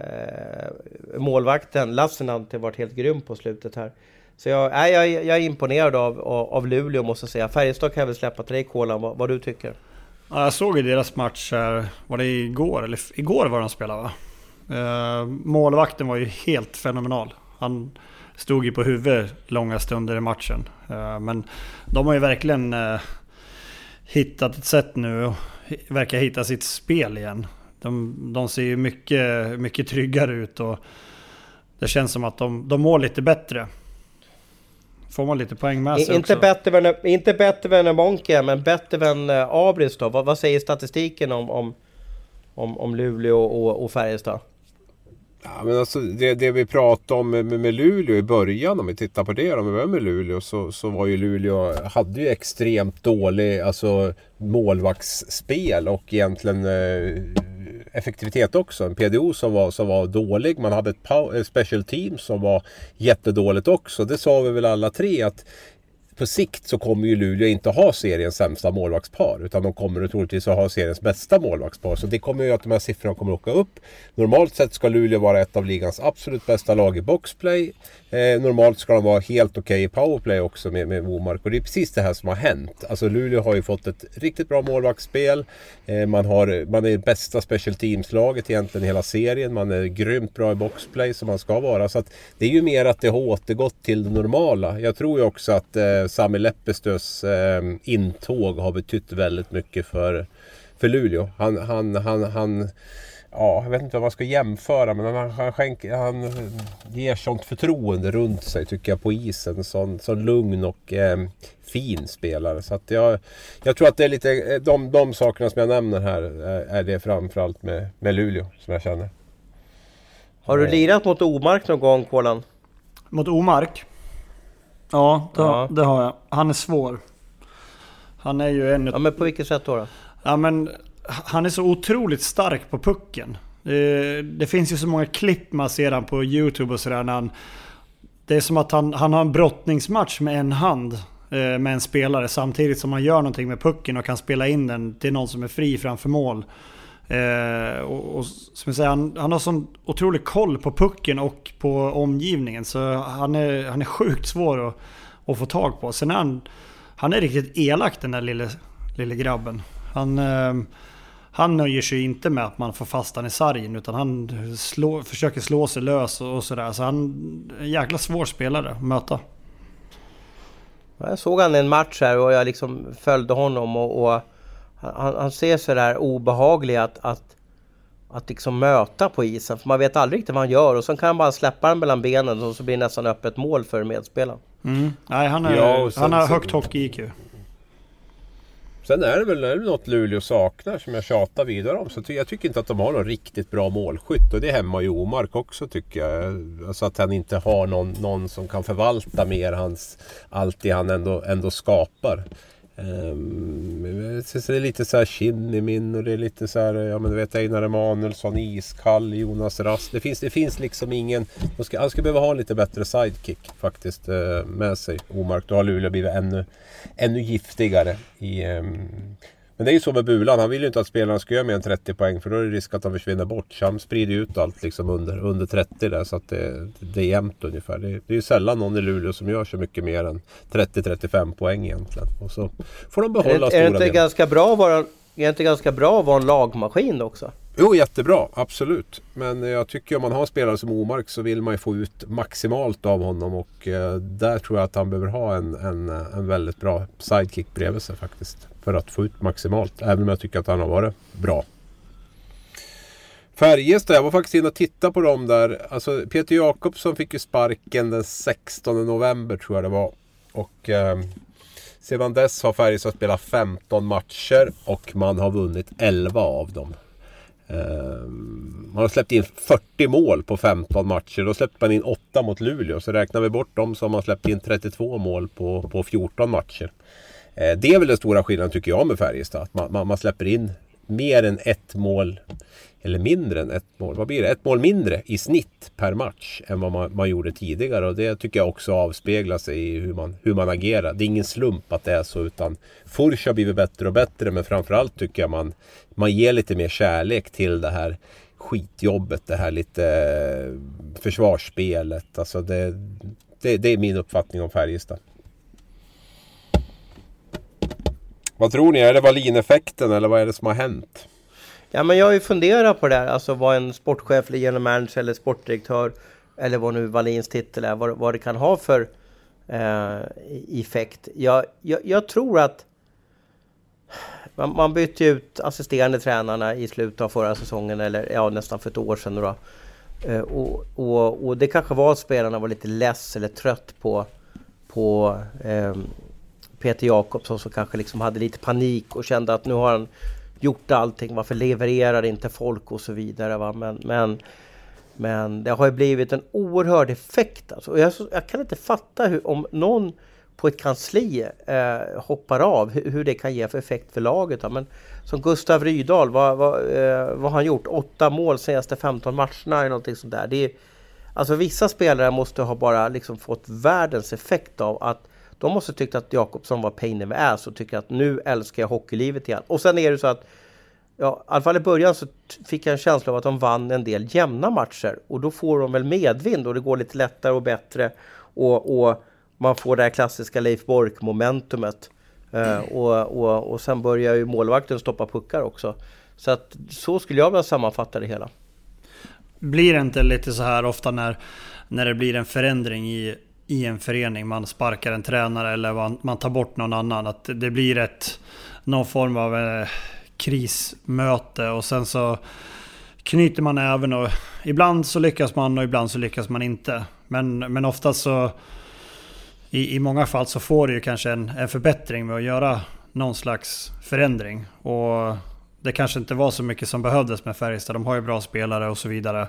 C: målvakten Lassinantti varit helt grym på slutet här. Så jag, äh, jag, jag är imponerad av, av, av Luleå måste jag säga. Färjestad kan jag väl släppa till dig Kolan, vad, vad du tycker?
D: Ja, jag såg ju deras match här, var det igår? Eller igår var de spelade va? Eh, målvakten var ju helt fenomenal. Han stod ju på huvudet långa stunder i matchen. Eh, men de har ju verkligen eh, hittat ett sätt nu och verkar hitta sitt spel igen. De, de ser ju mycket, mycket tryggare ut och det känns som att de, de mår lite bättre. Får man lite poäng med sig
C: inte,
D: också.
C: bättre än, inte bättre än Monke, men bättre än eh, Abris då? Vad, vad säger statistiken om, om, om, om Luleå och, och Färjestad?
B: Ja, men alltså, det, det vi pratade om med, med Luleå i början, om vi tittar på det, om vi börjar med Luleå, så, så var ju Luleå, hade ju extremt dålig alltså, målvaktsspel och egentligen eh, effektivitet också. En PDO som var, som var dålig. Man hade ett ett special team som var jättedåligt också. Det sa vi väl alla tre att på sikt så kommer ju Luleå inte ha seriens sämsta målvaktspar. Utan de kommer troligtvis att ha seriens bästa målvaktspar. Så det kommer ju att de här siffrorna kommer att åka upp. Normalt sett ska Luleå vara ett av ligans absolut bästa lag i boxplay. Eh, normalt ska de vara helt okej i powerplay också med, med Womark. Och det är precis det här som har hänt. Alltså Luleå har ju fått ett riktigt bra målvaktsspel. Eh, man, har, man är det bästa special teams-laget egentligen i hela serien. Man är grymt bra i boxplay som man ska vara. Så att det är ju mer att det har återgått till det normala. Jag tror ju också att eh, Sami Leppestös eh, intåg har betytt väldigt mycket för, för Luleå. Han, han, han, han Ja, jag vet inte vad man ska jämföra men han, han, skänker, han ger sånt förtroende runt sig tycker jag på isen. Sån, sån lugn och eh, fin spelare. Så att jag, jag tror att det är lite eh, de, de sakerna som jag nämner här är, är det framförallt med, med Luleå som jag känner.
C: Har du lirat mot Omark någon gång Kolan?
D: Mot Omark? Ja, det,
C: Ja.
D: det har jag. Han är svår. Han är ju en...
C: Ja men på vilket sätt då? då?
D: Ja men han är så otroligt stark på pucken. Det, det finns ju så många klipp man ser han på YouTube och sådär när han... Det är som att han, han har en brottningsmatch med en hand eh, med en spelare samtidigt som han gör någonting med pucken och kan spela in den till någon som är fri framför mål. Eh, och, och, som jag säger, han, han har sån otrolig koll på pucken och på omgivningen så han är, han är sjukt svår att, att få tag på. Sen är han, han är riktigt elak den där lille, lille grabben. Han, eh, han nöjer sig inte med att man får fast han i sargen utan han slå, försöker slå sig lös och, och sådär. Så han är en jäkla svår spelare att möta.
C: Jag såg han en match här och jag liksom följde honom och, och han, han, ser sådär obehaglig att, att, att liksom möta på isen. För man vet aldrig riktigt vad han gör och så kan han bara släppa den mellan benen och så blir det nästan öppet mål för medspelaren.
D: Mm. Nej, han, är, ja, han har högt hockey-IQ.
B: Sen är det väl är det något Luleå saknar som jag tjatar vidare om. Så jag tycker inte att de har någon riktigt bra målskytt. Och det är hemma i Omark också tycker jag. Alltså att han inte har någon, någon som kan förvalta mer hans, allt det han ändå, ändå skapar. Um, det är lite så här Kinnimin och det är lite så här, ja men du vet Einar Emanuelsson, Iskall, Jonas Rast. Det finns, det finns liksom ingen... Ska, han skulle behöva ha en lite bättre sidekick faktiskt uh, med sig. Omark, då har Luleå blivit ännu, ännu giftigare i, um, men det är ju så med Bulan. Han vill ju inte att spelarna ska göra mer än 30 poäng för då är det risk att han försvinner bort. Så han sprider ut allt liksom under, under 30 där så att det, det är jämnt ungefär. Det, det är ju sällan någon i Luleå som gör så mycket mer än 30-35 poäng egentligen. Och så får de behålla är, stora
C: är det inte ganska bra att vara, Är det inte ganska bra att vara en lagmaskin också?
B: Jo, jättebra. Absolut. Men jag tycker om man har spelare som Omark så vill man ju få ut maximalt av honom. Och eh, där tror jag att han behöver ha en, en, en väldigt bra sidekick bredvid sig faktiskt. För att få ut maximalt. Även om jag tycker att han har varit bra. Färjestad, jag var faktiskt inne och tittade på dem där. Alltså Peter Jakobsson fick ju sparken den 16 november tror jag det var. Och eh, sedan dess har Färjestad spelat 15 matcher och man har vunnit 11 av dem. Ehm, man har släppt in 40 mål på 15 matcher. Då släppte man in 8 mot Luleå. Så räknar vi bort dem så har man släppt in 32 mål på, på 14 matcher. Eh, det är väl den stora skillnaden tycker jag med Färjestad. Att man, man, man släpper in mer än ett mål eller mindre än ett mål. Vad blir det? Ett mål mindre i snitt per match än vad man, man gjorde tidigare. Och det tycker jag också avspeglar sig i hur man, hur man agerar. Det är ingen slump att det är så utan Furch har blivit bättre och bättre men framförallt tycker jag man, man ger lite mer kärlek till det här skitjobbet, det här lite eh, försvarsspelet. Alltså det, det, det är min uppfattning om Färjestad. Vad tror ni? Är det Wallin-effekten eller vad är det som har hänt?
C: Ja, men jag har ju funderat på det här, alltså vad en sportchef eller general manager eller sportdirektör eller vad nu Wallins titel är, vad, vad det kan ha för eh, effekt. Jag, jag, jag, tror att man, man bytte ut assisterande tränarna i slutet av förra säsongen eller ja, nästan för ett år sedan. Då. Eh, och, och, och, det kanske var att spelarna var lite less eller trött på, på eh, Peter Jakobsson som kanske liksom hade lite panik och kände att nu har han gjort allting, varför levererar inte folk och så vidare. Va? Men, men, men det har ju blivit en oerhörd effekt. Alltså. Jag, jag kan inte fatta hur, om någon på ett kansli eh, hoppar av, hur, hur, det kan ge för effekt för laget. Va? Men som Gustav Rydahl, vad, vad, eh, vad har han gjort? Åtta mål senaste 15 matcherna eller någonting sånt där. Det är, alltså vissa spelare måste ha bara liksom fått världens effekt av att de måste tyckt att Jakobsson var pain in the ass och tycker att nu älskar jag hockeylivet igen. Och sen är det så att Ja, i alla fall i början så fick jag en känsla av att de vann en del jämna matcher och då får de väl medvind och det går lite lättare och bättre och, och man får det här klassiska Leif Bork-momentumet. Uh, och, och, och sen börjar ju målvakten stoppa puckar också. Så att så skulle jag vilja sammanfatta det hela.
D: Blir det inte lite så här ofta när, när det blir en förändring i i en förening. Man sparkar en tränare eller man, man tar bort någon annan. Att det blir ett, någon form av eh, krismöte och sen så knyter man även och ibland så lyckas man och ibland så lyckas man inte. Men, men oftast så i, i många fall så får du ju kanske en, en förbättring med att göra någon slags förändring. Och det kanske inte var så mycket som behövdes med Färjestad. De har ju bra spelare och så vidare.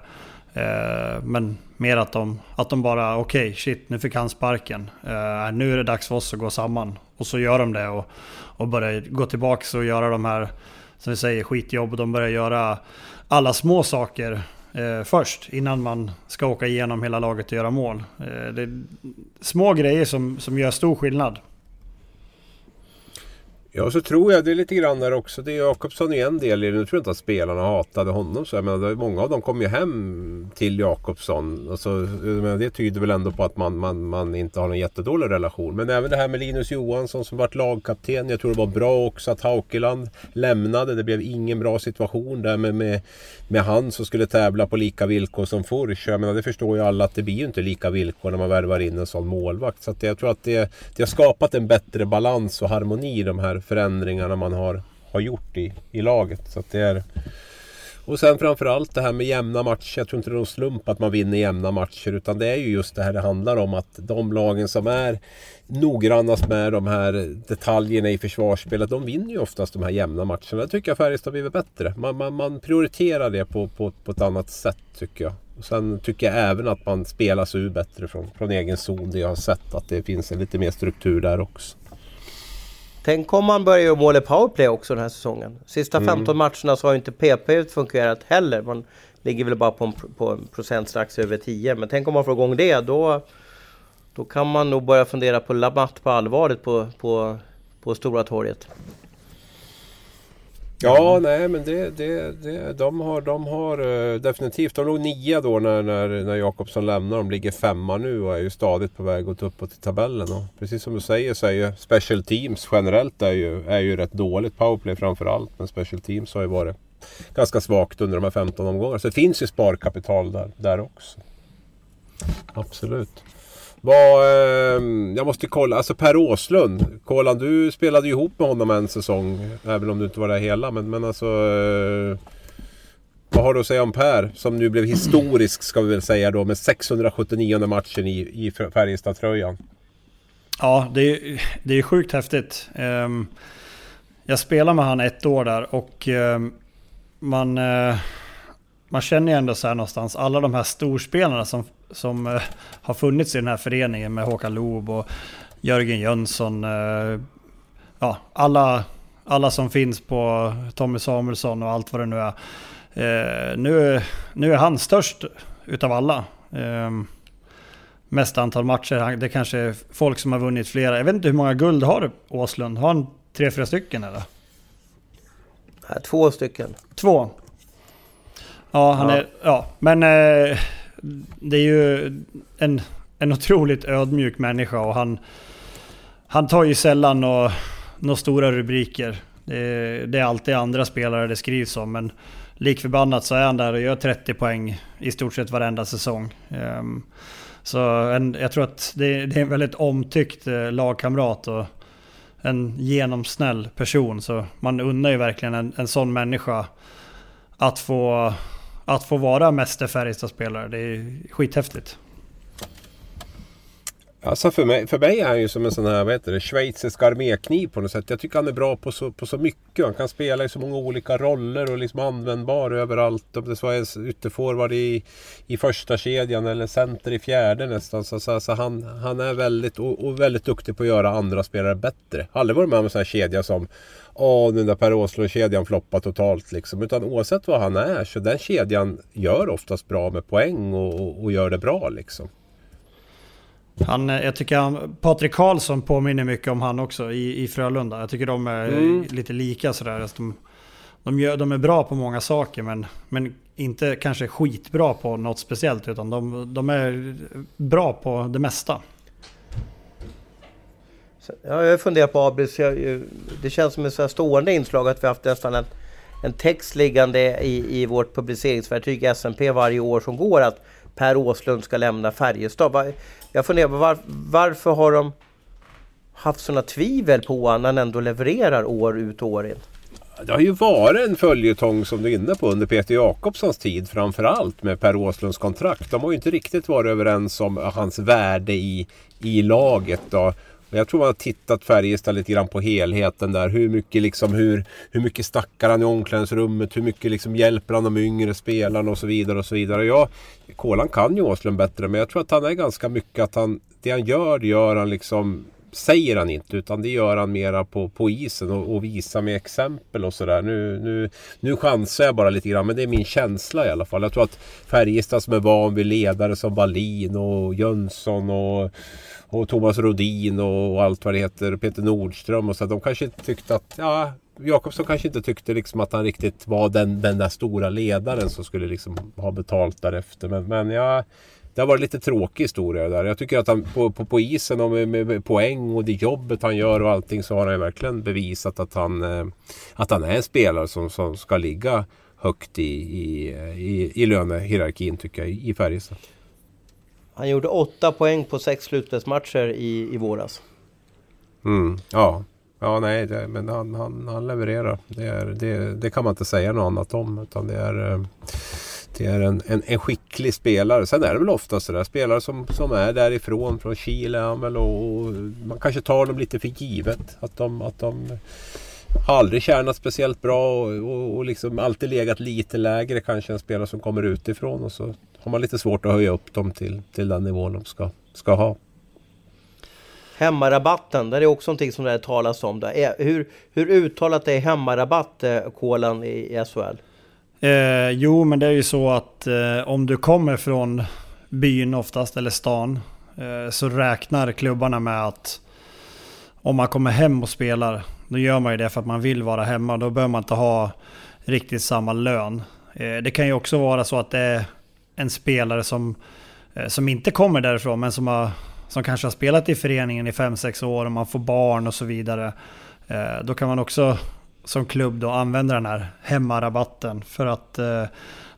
D: Eh, men mer att de, att de bara, okej, okay, shit, nu fick han sparken. Eh, nu är det dags för oss att gå samman. Och så gör de det och, och börjar gå tillbaka och göra de här, som vi säger, skitjobb. De börjar göra alla små saker eh, först innan man ska åka igenom hela laget och göra mål. Eh, det är små grejer som, som gör stor skillnad.
B: Ja, så tror jag det är lite grann där också. Det är Jakobsson är en del i det. Nu tror jag inte att spelarna hatade honom så. Men många av dem kom ju hem till Jakobsson. Alltså, menar, det tyder väl ändå på att man, man, man inte har en jättedålig relation. Men även det här med Linus Johansson som varit lagkapten. Jag tror det var bra också att Haukeland lämnade. Det blev ingen bra situation där med, med, med han som skulle tävla på lika villkor som Furch. Jag menar, det förstår ju alla att det blir ju inte lika villkor när man värvar in en sån målvakt. Så jag tror att det, det har skapat en bättre balans och harmoni i de här förändringarna man har, har gjort i, i laget. Så det är... Och sen framförallt det här med jämna matcher. Jag tror inte det är någon slump att man vinner jämna matcher. Utan det är ju just det här det handlar om. Att de lagen som är noggrannast med de här detaljerna i försvarsspelet. De vinner ju oftast de här jämna matcherna. Det tycker jag Färjestad har blivit bättre. Man, man, man prioriterar det på, på, på ett annat sätt tycker jag. Och sen tycker jag även att man spelar sig ur bättre från, från egen zon. Det jag har sett att det finns en lite mer struktur där också.
C: Tänk om man börjar göra mål i powerplay också den här säsongen. Sista 15 mm. matcherna så har inte PP fungerat heller. Man ligger väl bara på en, på en procent strax över 10. Men tänk om man får igång det, då, då kan man nog börja fundera på Labatt på allvaret på, på, på Stora torget.
B: Ja, nej men det, det, det, de har, de har uh, definitivt, de låg nia då när, när, när Jakobsson lämnar. De ligger femma nu och är ju stadigt på väg att uppåt i tabellen. Och precis som du säger så är ju special teams generellt är ju, är ju rätt dåligt. Powerplay framförallt, men special teams har ju varit ganska svagt under de här 15 omgångarna. Så det finns ju sparkapital där, där också. Absolut. Vad, eh, jag måste kolla, alltså Per Åslund. Kolan, du spelade ju ihop med honom en säsong. Även om du inte var där hela. Men, men alltså... Eh, vad har du att säga om Per? Som nu blev historisk ska vi väl säga då. Med 679 matchen i, i Färjestad-tröjan.
D: Ja, det är, det är sjukt häftigt. Um, jag spelade med han ett år där och um, man... Uh, man känner ju ändå så här någonstans, alla de här storspelarna som, som uh, har funnits i den här föreningen med Håkan Loob och Jörgen Jönsson. Uh, ja, alla, alla som finns på Tommy Samuelsson och allt vad det nu är. Uh, nu, nu är han störst utav alla. mest antal matcher. Det kanske är folk som har vunnit flera. Jag vet inte hur många guld har Åslund? Har han tre, fyra stycken eller?
C: Två stycken.
D: Två? Ja, han ja. är... Ja, men eh, det är ju en, en otroligt ödmjuk människa och han... Han tar ju sällan några, några stora rubriker. Det är, det är alltid andra spelare det skrivs om, men likförbannat så är han där och gör 30 poäng i stort sett varenda säsong. Um, så en, jag tror att det, det, är en väldigt omtyckt eh, lagkamrat och en genomsnäll person. Så man unnar ju verkligen en, en sån människa att få att få vara mäster Färjestad-spelare. Det är skithäftigt.
B: Alltså för mig, för mig är han ju som en sån här, vad heter det, schweizisk armékniv på något sätt. Jag tycker han är bra på så, på så mycket. Han kan spela i så många olika roller och liksom användbar överallt. Om det så är ytterforward i, i första kedjan eller center i fjärde nästan. Så, så, så han, han är väldigt, och, och, väldigt duktig på att göra andra spelare bättre. Har Aldrig varit med om en sån här kedja som Åh, den där Per Åslund-kedjan floppar totalt liksom. Utan oavsett vad han är så den kedjan gör oftast bra med poäng och, och, och gör det bra liksom.
D: Han, eh, jag tycker han, Patrik Karlsson påminner mycket om han också i, i Frölunda. Jag tycker de är mm. lite lika sådär. Alltså de, de, gör, de är bra på många saker men, men inte kanske skitbra på något speciellt. Utan de, de är bra på det mesta.
C: Ja, jag funderat på ABC. det känns som ett stående inslag att vi haft nästan en, en text liggande i, i vårt publiceringsverktyg SMP varje år som går att Per Åslund ska lämna Färjestad. Jag funderar på var, varför har de haft sådana tvivel på honom när han ändå levererar år ut och år in?
B: Det har ju varit en följetong som du är inne på under Peter Jakobssons tid framförallt med Per Åslunds kontrakt. De har ju inte riktigt varit överens om hans värde i, i laget. Då. Men jag tror man har tittat Färjestad lite grann på helheten där. Hur mycket, liksom, hur, hur mycket snackar han i omklädningsrummet? Hur mycket liksom hjälper han de yngre spelarna och så vidare. och så vidare. Jag, Kolan kan ju Åslund bättre men jag tror att han är ganska mycket att han, det han gör, det gör han liksom säger han inte utan det gör han mera på, på isen och, och visar med exempel och sådär. Nu, nu, nu chansar jag bara lite grann men det är min känsla i alla fall. Jag tror att Färjestad som är van vid ledare som Wallin och Jönsson och, och Thomas Rodin och, och allt vad det heter, Peter Nordström och så. De kanske tyckte att, ja Jakobsson kanske inte tyckte liksom att han riktigt var den, den där stora ledaren som skulle liksom ha betalt därefter. Men, men ja, det har varit lite tråkig historia där. Jag tycker att han på, på, på isen och med, med, poäng och det jobbet han gör och allting så har han verkligen bevisat att han, eh, att han är en spelare som, som ska ligga högt i, i, i, i lönehierarkin tycker jag i Färjestad.
C: Han gjorde åtta poäng på sex slutspelsmatcher i, i våras.
B: Mm, ja. Ja, nej, det, men han, han, han levererar. Det, är, det, det kan man inte säga något annat om. Utan det är, eh, det är en, en, en skicklig spelare. Sen är det väl ofta sådär spelare som, som är därifrån, från Chile är väl och, och, man kanske tar dem lite för givet. Att de, att de har aldrig tjänat speciellt bra och, och, och liksom alltid legat lite lägre kanske än spelare som kommer utifrån. Och så har man lite svårt att höja upp dem till, till den nivån de ska, ska ha.
C: Hemmarabatten, där är också någonting som det talas om. Där. Hur, hur uttalat är hemmarabatt, eh, kolan i, i SHL?
D: Eh, jo, men det är ju så att eh, om du kommer från byn oftast, eller stan, eh, så räknar klubbarna med att om man kommer hem och spelar, då gör man ju det för att man vill vara hemma. Då behöver man inte ha riktigt samma lön. Eh, det kan ju också vara så att det är en spelare som, eh, som inte kommer därifrån, men som, har, som kanske har spelat i föreningen i 5-6 år och man får barn och så vidare. Eh, då kan man också som klubb då använda den här hemmarabatten. För att eh,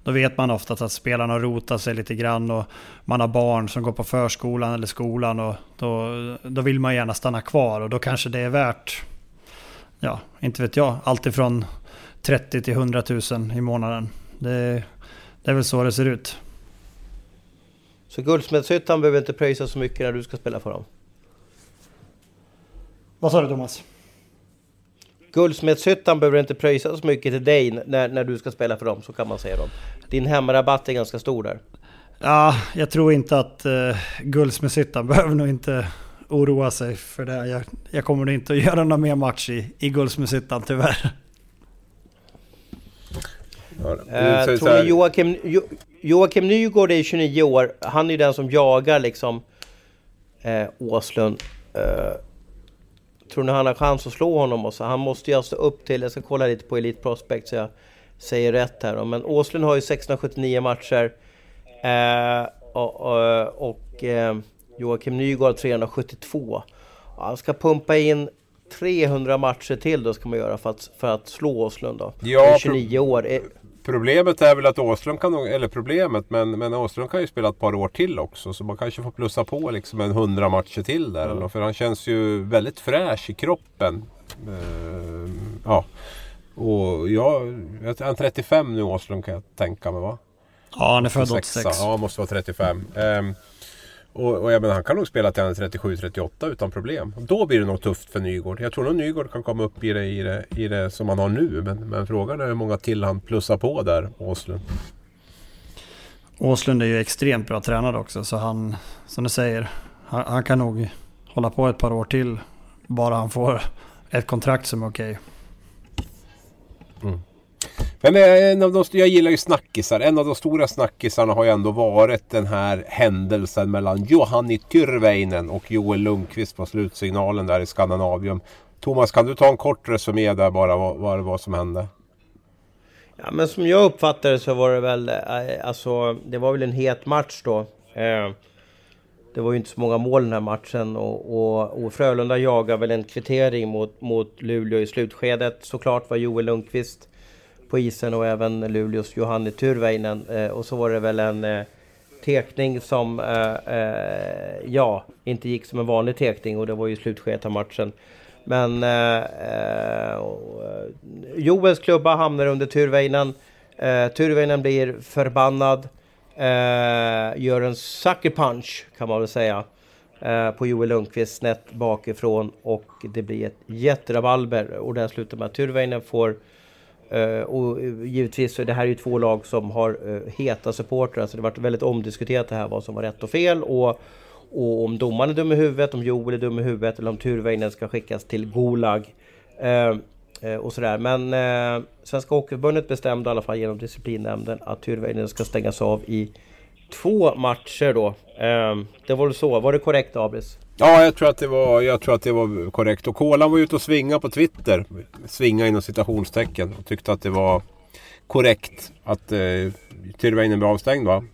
D: då vet man ofta att spelarna rotar sig lite grann och man har barn som går på förskolan eller skolan och då, då vill man gärna stanna kvar och då kanske det är värt, ja, inte vet jag, alltifrån 30 till 100 000 i månaden. Det, det är väl så det ser ut.
C: Så Guldsmedshyttan behöver inte pröjsa så mycket när du ska spela för dem?
D: Vad sa du Thomas?
C: Guldsmedshyttan behöver inte pröjsa så mycket till dig när, när du ska spela för dem, så kan man säga. Dem. Din hemmarabatt är ganska stor där.
D: Ja, jag tror inte att uh, Guldsmedshyttan behöver nog inte oroa sig för det. Jag, jag kommer nog inte att göra någon mer match i, i Guldsmedshyttan tyvärr.
C: Ja, uh, tror ni Joakim, jo, Joakim Nygård är 29 år. Han är ju den som jagar liksom eh, Åslund. Eh, Tror ni han har chans att slå honom? Och så? Han måste ju alltså upp till, jag ska kolla lite på Elite Prospect så jag säger rätt här. Men Åslund har ju 679 matcher. Eh, och, och, och eh, Joakim Nygård 372. Han ska pumpa in 300 matcher till då ska man göra för att, för att slå Åslund då. Ja, 29 år.
B: Problemet är väl att Åström kan, eller problemet, men, men Åström kan ju spela ett par år till också. Så man kanske får plussa på liksom en hundra matcher till där. Mm. För han känns ju väldigt fräsch i kroppen. Uh, ja. Och jag, han är 35 nu Åström kan jag tänka mig va?
D: Ja, han är född 86.
B: Ja, måste vara 35. Um, och, och jag menar, han kan nog spela till han är 37-38 utan problem. Då blir det nog tufft för Nygård. Jag tror nog Nygård kan komma upp i det, i det, i det som han har nu. Men, men frågan är hur många till han plussar på där, Åslund.
D: Åslund är ju extremt bra tränad också. Så han, som du säger, han, han kan nog hålla på ett par år till. Bara han får ett kontrakt som är okej.
B: Okay. Mm. Men eh, en av de, jag gillar ju snackisar. En av de stora snackisarna har ju ändå varit den här händelsen mellan Johanni Tyrväinen och Joel Lundqvist på slutsignalen där i Skandinavium. Thomas, kan du ta en kort resumé där bara vad, vad det var som hände?
C: Ja, men som jag uppfattade det så var det väl, eh, alltså, det var väl en het match då. Eh, det var ju inte så många mål den här matchen och, och, och Frölunda jagar väl en kvittering mot, mot Luleå i slutskedet. Såklart var Joel Lundqvist på isen och även Luleås Johanne Tyrväinen. Eh, och så var det väl en eh, tekning som, eh, eh, ja, inte gick som en vanlig tekning och det var ju slutskedet av matchen. Men eh, eh, eh Joels klubba hamnar under Tyrväinen. Eh, Tyrväinen blir förbannad. Eh, gör en sucker punch kan man väl säga. eh, på Joel Lundqvist snett bakifrån och det blir ett jätterabalber och det slutar med att Tyrväinen får Eh, och eh, givetvis så är det här ju två lag som har eh, heta supportrar så det har varit väldigt omdiskuterat det här vad som var rätt och fel och, och om domaren är dum i huvudet, om Joel är dum i huvudet eller om Tyrväinen ska skickas till Gulag. Uh, och sådär. Men eh, Svenska Hockeyförbundet bestämde i alla fall genom disciplinnämnden att Tyrväinen ska stängas av i två matcher då. det var väl så, var det korrekt Abris?
B: Ja, jag tror att det var, jag tror att det var korrekt. Och Kolan var ute och svinga på Twitter. Svinga inom citationstecken. Och tyckte att det var korrekt att eh, Tyrväinen blev avstängd va?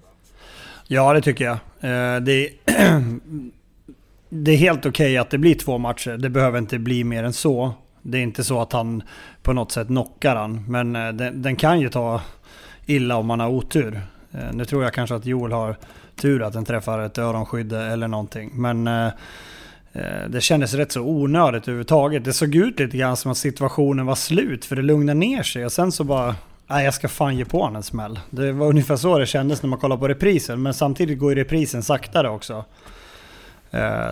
D: Ja, det tycker jag. Eh, det, det är helt okej okay att det blir två matcher. Det behöver inte bli mer än så. Det är inte så att han på något sätt knockar han. Men eh, den, den, kan ju ta illa om man har otur. Eh, nu tror jag kanske att Joel har tur att den träffar ett öronskydd eller någonting. Men eh, eh, det kändes rätt så onödigt överhuvudtaget. Det såg ut lite grann som att situationen var slut för det lugnade ner sig och sen så bara Nej, jag ska fan ge på honom en smäll. Det var ungefär så det kändes när man kollade på reprisen. Men samtidigt går ju reprisen saktare också.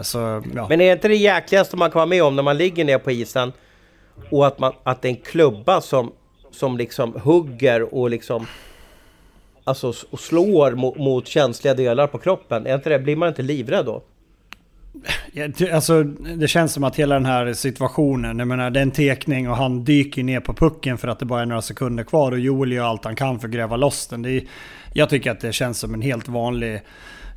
D: Så, ja.
C: Men är inte det jäkligaste man kan vara med om när man ligger ner på isen och att, man, att det är en klubba som, som liksom hugger och liksom alltså, och slår mot, mot känsliga delar på kroppen. Är inte det, blir man inte livrädd då?
D: Alltså, det känns som att hela den här situationen, jag menar det är en tekning och han dyker ner på pucken för att det bara är några sekunder kvar och Joel gör allt han kan för att gräva loss den. Är, jag tycker att det känns som en helt vanlig,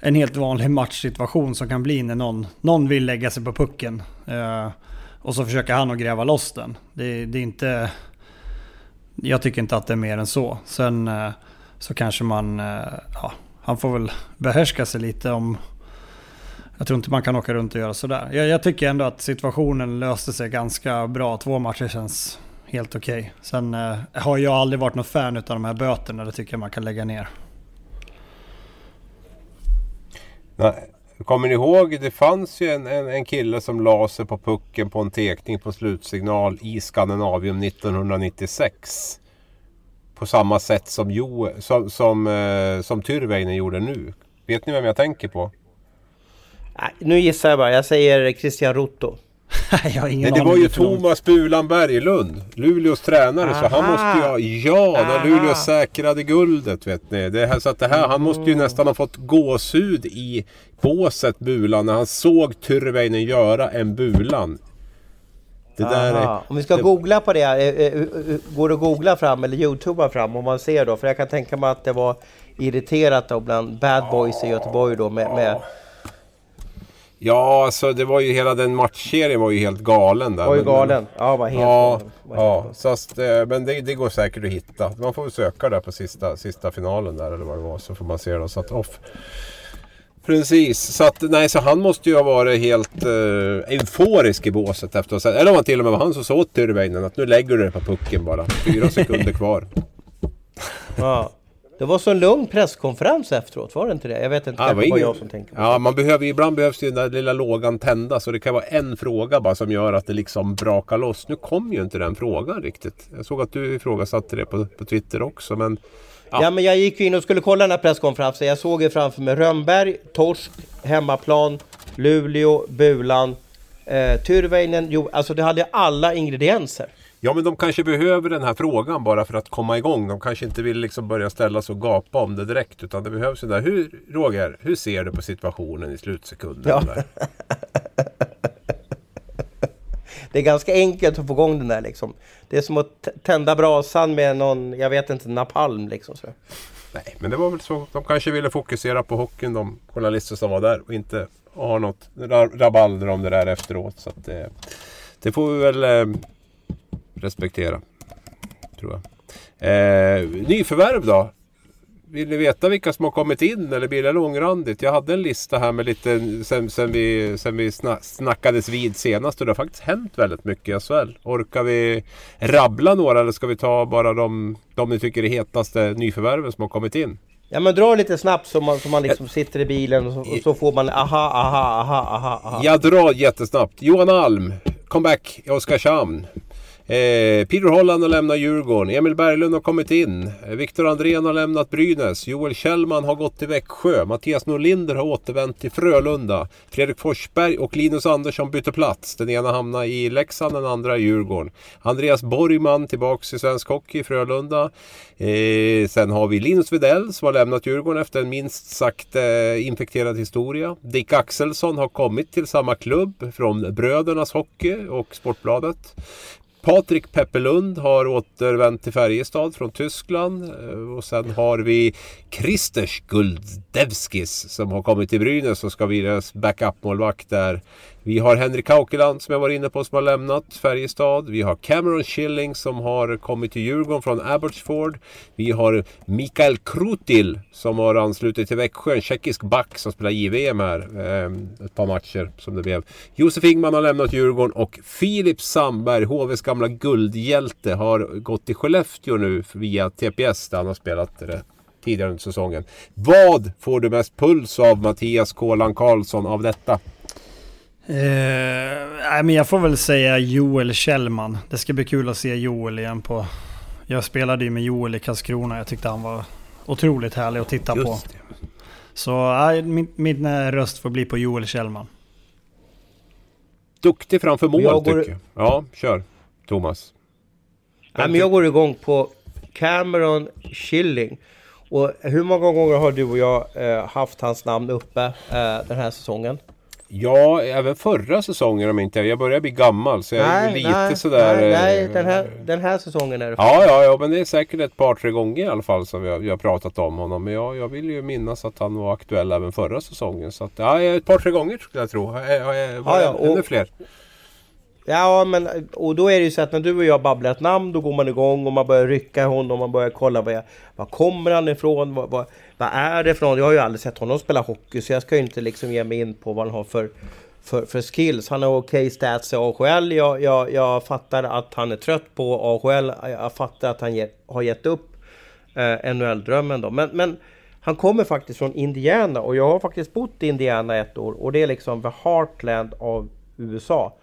D: en helt vanlig matchsituation som kan bli när någon, någon vill lägga sig på pucken. Eh, och så försöker han att gräva loss den. Det, det, är inte... Jag tycker inte att det är mer än så. Sen... Eh, så kanske man, eh, ja, han får väl behärska sig lite om... Jag tror inte man kan åka runt och göra sådär. Jag, jag tycker ändå att situationen löste sig ganska bra. Två matcher känns helt okej. Okay. Sen eh, har jag aldrig varit någon fan av de här böterna. Det tycker jag man kan lägga ner.
B: Nej. Kommer ni ihåg, det fanns ju en, en, en kille som la sig på pucken på en tekning på slutsignal i Skandinavium 1996 på samma sätt som, jo, som, som, eh, som Tyrväinen gjorde nu. Vet ni vem jag tänker på?
C: Nej, nu gissar jag bara. Jag säger Christian Rotto.
B: jag har ingen Nej, det var ju Thomas Bulan Berglund, Luleås tränare. Aha. Så han måste ju ja, när Luleå säkrade guldet vet ni. Det här, så att det här, han måste ju mm. nästan ha fått gåshud i båset Bulan när han såg Tyrväinen göra en Bulan
C: är, om vi ska det... googla på det, eh, eh, eh, går det att googla fram eller youtuba fram om man ser då? För jag kan tänka mig att det var irriterat då bland bad boys i Göteborg då med, med...
B: Ja, alltså det var ju hela den matchserien var ju helt galen där.
C: Var ju galen. Ja, var helt ja.
B: Var ja, så att, men det, det, går säkert att hitta. Man får väl söka där på sista, sista finalen där eller vad det var så får man se det. Så att off. Precis, så, att, nej, så han måste ju ha varit helt uh, euforisk i båset efter att ha Eller om han till och med var han som sa åt Tyrväinen att nu lägger du dig på pucken bara. Fyra sekunder kvar.
C: Ja. Det var så en lugn presskonferens efteråt, var det inte det? Jag vet inte, ja, det var ingen... jag som tänker
B: på Ja, man behöver, ibland behövs ju den där lilla lågan tändas så det kan vara en fråga bara som gör att det liksom brakar loss. Nu kom ju inte den frågan riktigt. Jag såg att du ifrågasatte det på, på Twitter också, men
C: Ja. ja. men jag gick in och skulle kolla den här presskonferensen. Jag såg ju framför mig Rönnberg, Torsk, Hemmaplan, Luleå, Bulan, eh, Tyrväinen. Jo, alltså det hade alla ingredienser.
B: Ja men de kanske behöver den här frågan bara för att komma igång. De kanske inte vill liksom börja ställa sig och gapa om det direkt. Utan det behövs ju där. Hur, Roger, hur ser du på situationen i slutsekunden? Ja.
C: det är ganska enkelt att få igång den där liksom. Det är som att tända brasan med någon, jag vet inte, napalm liksom. Så.
B: Nej, men det var väl så. De kanske ville fokusera på hockeyn, de journalister som var där. Och inte ha något rabalder om det där efteråt. Så att det, det får vi väl eh, respektera. Tror jag. Eh, nyförvärv då? Vill ni veta vilka som har kommit in eller blir det långrandigt? Jag hade en lista här med lite sen, sen vi, sen vi snackades vid senast och det har faktiskt hänt väldigt mycket i SHL. Orkar vi rabbla några eller ska vi ta bara de, de ni tycker är hetaste nyförvärven som har kommit in?
C: Ja men dra lite snabbt så man, så man liksom sitter i bilen och så, och så får man aha, aha, aha, aha, aha.
B: Jag drar jättesnabbt. Johan Alm, comeback i Oskarshamn. Eh, Peter Holland har lämnat Djurgården. Emil Berglund har kommit in. Eh, Viktor Andrén har lämnat Brynäs. Joel Kjellman har gått till Växjö. Mattias Norlinder har återvänt till Frölunda. Fredrik Forsberg och Linus Andersson byter plats. Den ena hamnar i Leksand, den andra i Djurgården. Andreas Borgman tillbaks i svensk hockey i Frölunda. Eh, sen har vi Linus Widell som har lämnat Djurgården efter en minst sagt eh, infekterad historia. Dick Axelsson har kommit till samma klubb från Brödernas Hockey och Sportbladet. Patrik Peppelund har återvänt till Färjestad från Tyskland. Eh, och sen har vi Kristers Guldevskis som har kommit till Brynäs och ska bli deras backup-målvakt där. Vi har Henrik Haukeland som jag var inne på som har lämnat Färjestad. Vi har Cameron Schilling som har kommit till Djurgården från Abbotsford. Vi har Mikael Krutil som har anslutit till Växjö, en tjeckisk back som spelar JVM här. Eh, ett par matcher som det blev. Josef Ingman har lämnat Djurgården och Filip Sandberg, HVs gamla guldhjälte, har gått till Skellefteå nu via TPS där han har spelat det tidigare under säsongen. Vad får du mest puls av Mattias Kålan Karlsson av detta?
D: Eh, nej, men jag får väl säga Joel Kjellman. Det ska bli kul att se Joel igen på... Jag spelade ju med Joel i Karlskrona. Jag tyckte han var otroligt härlig att titta på.
B: Just det.
D: Så nej, min, min eh, röst får bli på Joel Kjellman.
B: Duktig framför mål
C: Jag går-
B: tycker jag. Ja, kör Thomas.
C: Nej, men jag går igång på Cameron Schilling. Och hur många gånger har du och jag eh, haft hans namn uppe eh, den här säsongen?
B: Ja, även förra säsongen om inte jag börjar bli gammal så jag är ju lite sådär...
C: nej, nej
B: eh,
C: den, här, den här säsongen är det
B: Ja, ja, ja, men det är säkert ett par, tre gånger i alla fall som vi har, vi har pratat om honom. Men jag, jag vill ju minnas att han var aktuell även förra säsongen. Så att, ja, ett par, tre gånger skulle jag tro. Ja, ja, ja,
C: Ja, ja, och-
B: Ännu fler.
C: Ja, men och då är det ju så att när du och jag babblar ett namn, då går man igång och man börjar rycka i honom, man börjar kolla var, jag, var kommer han ifrån, vad, vad, vad är det för någon? Jag har ju aldrig sett honom spela hockey, så jag ska ju inte liksom ge mig in på vad han har för, för, för skills. Han har okej stats i AHL, jag, jag, jag fattar att han är trött på AHL, jag fattar att han ge, har gett upp eh, NHL-drömmen då. Men, men han kommer faktiskt från Indiana och jag har faktiskt bott i Indiana ett år och det är liksom the heartland av USA.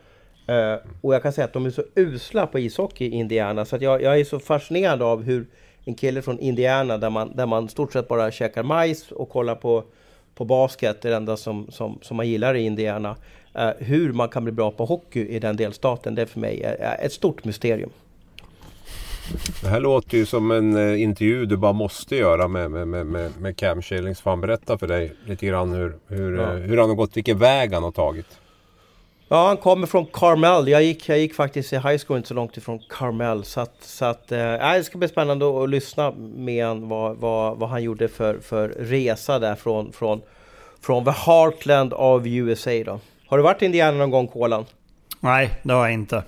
C: Eh, och jag kan säga att de är så usla på ishockey i Indiana så att jag, jag är så fascinerad av hur en kille från Indiana där man, där man stort sett bara käkar majs och kollar på, på basket, det enda som, som, som man gillar i Indiana. Eh, hur man kan bli bra på hockey i den delstaten, det är för mig ett stort mysterium.
B: Det här låter ju som en eh, intervju du bara måste göra med, med, med, med, Cam Schilling. Så får han berätta för dig lite grann hur, hur,
C: Ja.
B: hur han har gått, vilken väg han har tagit.
C: Ja, han kommer från Carmel. Jag gick, jag gick faktiskt i high school inte så långt ifrån Carmel. Så att, så att, eh, det ska bli spännande att lyssna med han, vad, vad, vad han gjorde för, för resa där från, från, från the heartland of USA då. Har du varit i Indiana någon gång, Kolan?
D: Nej, det har jag inte.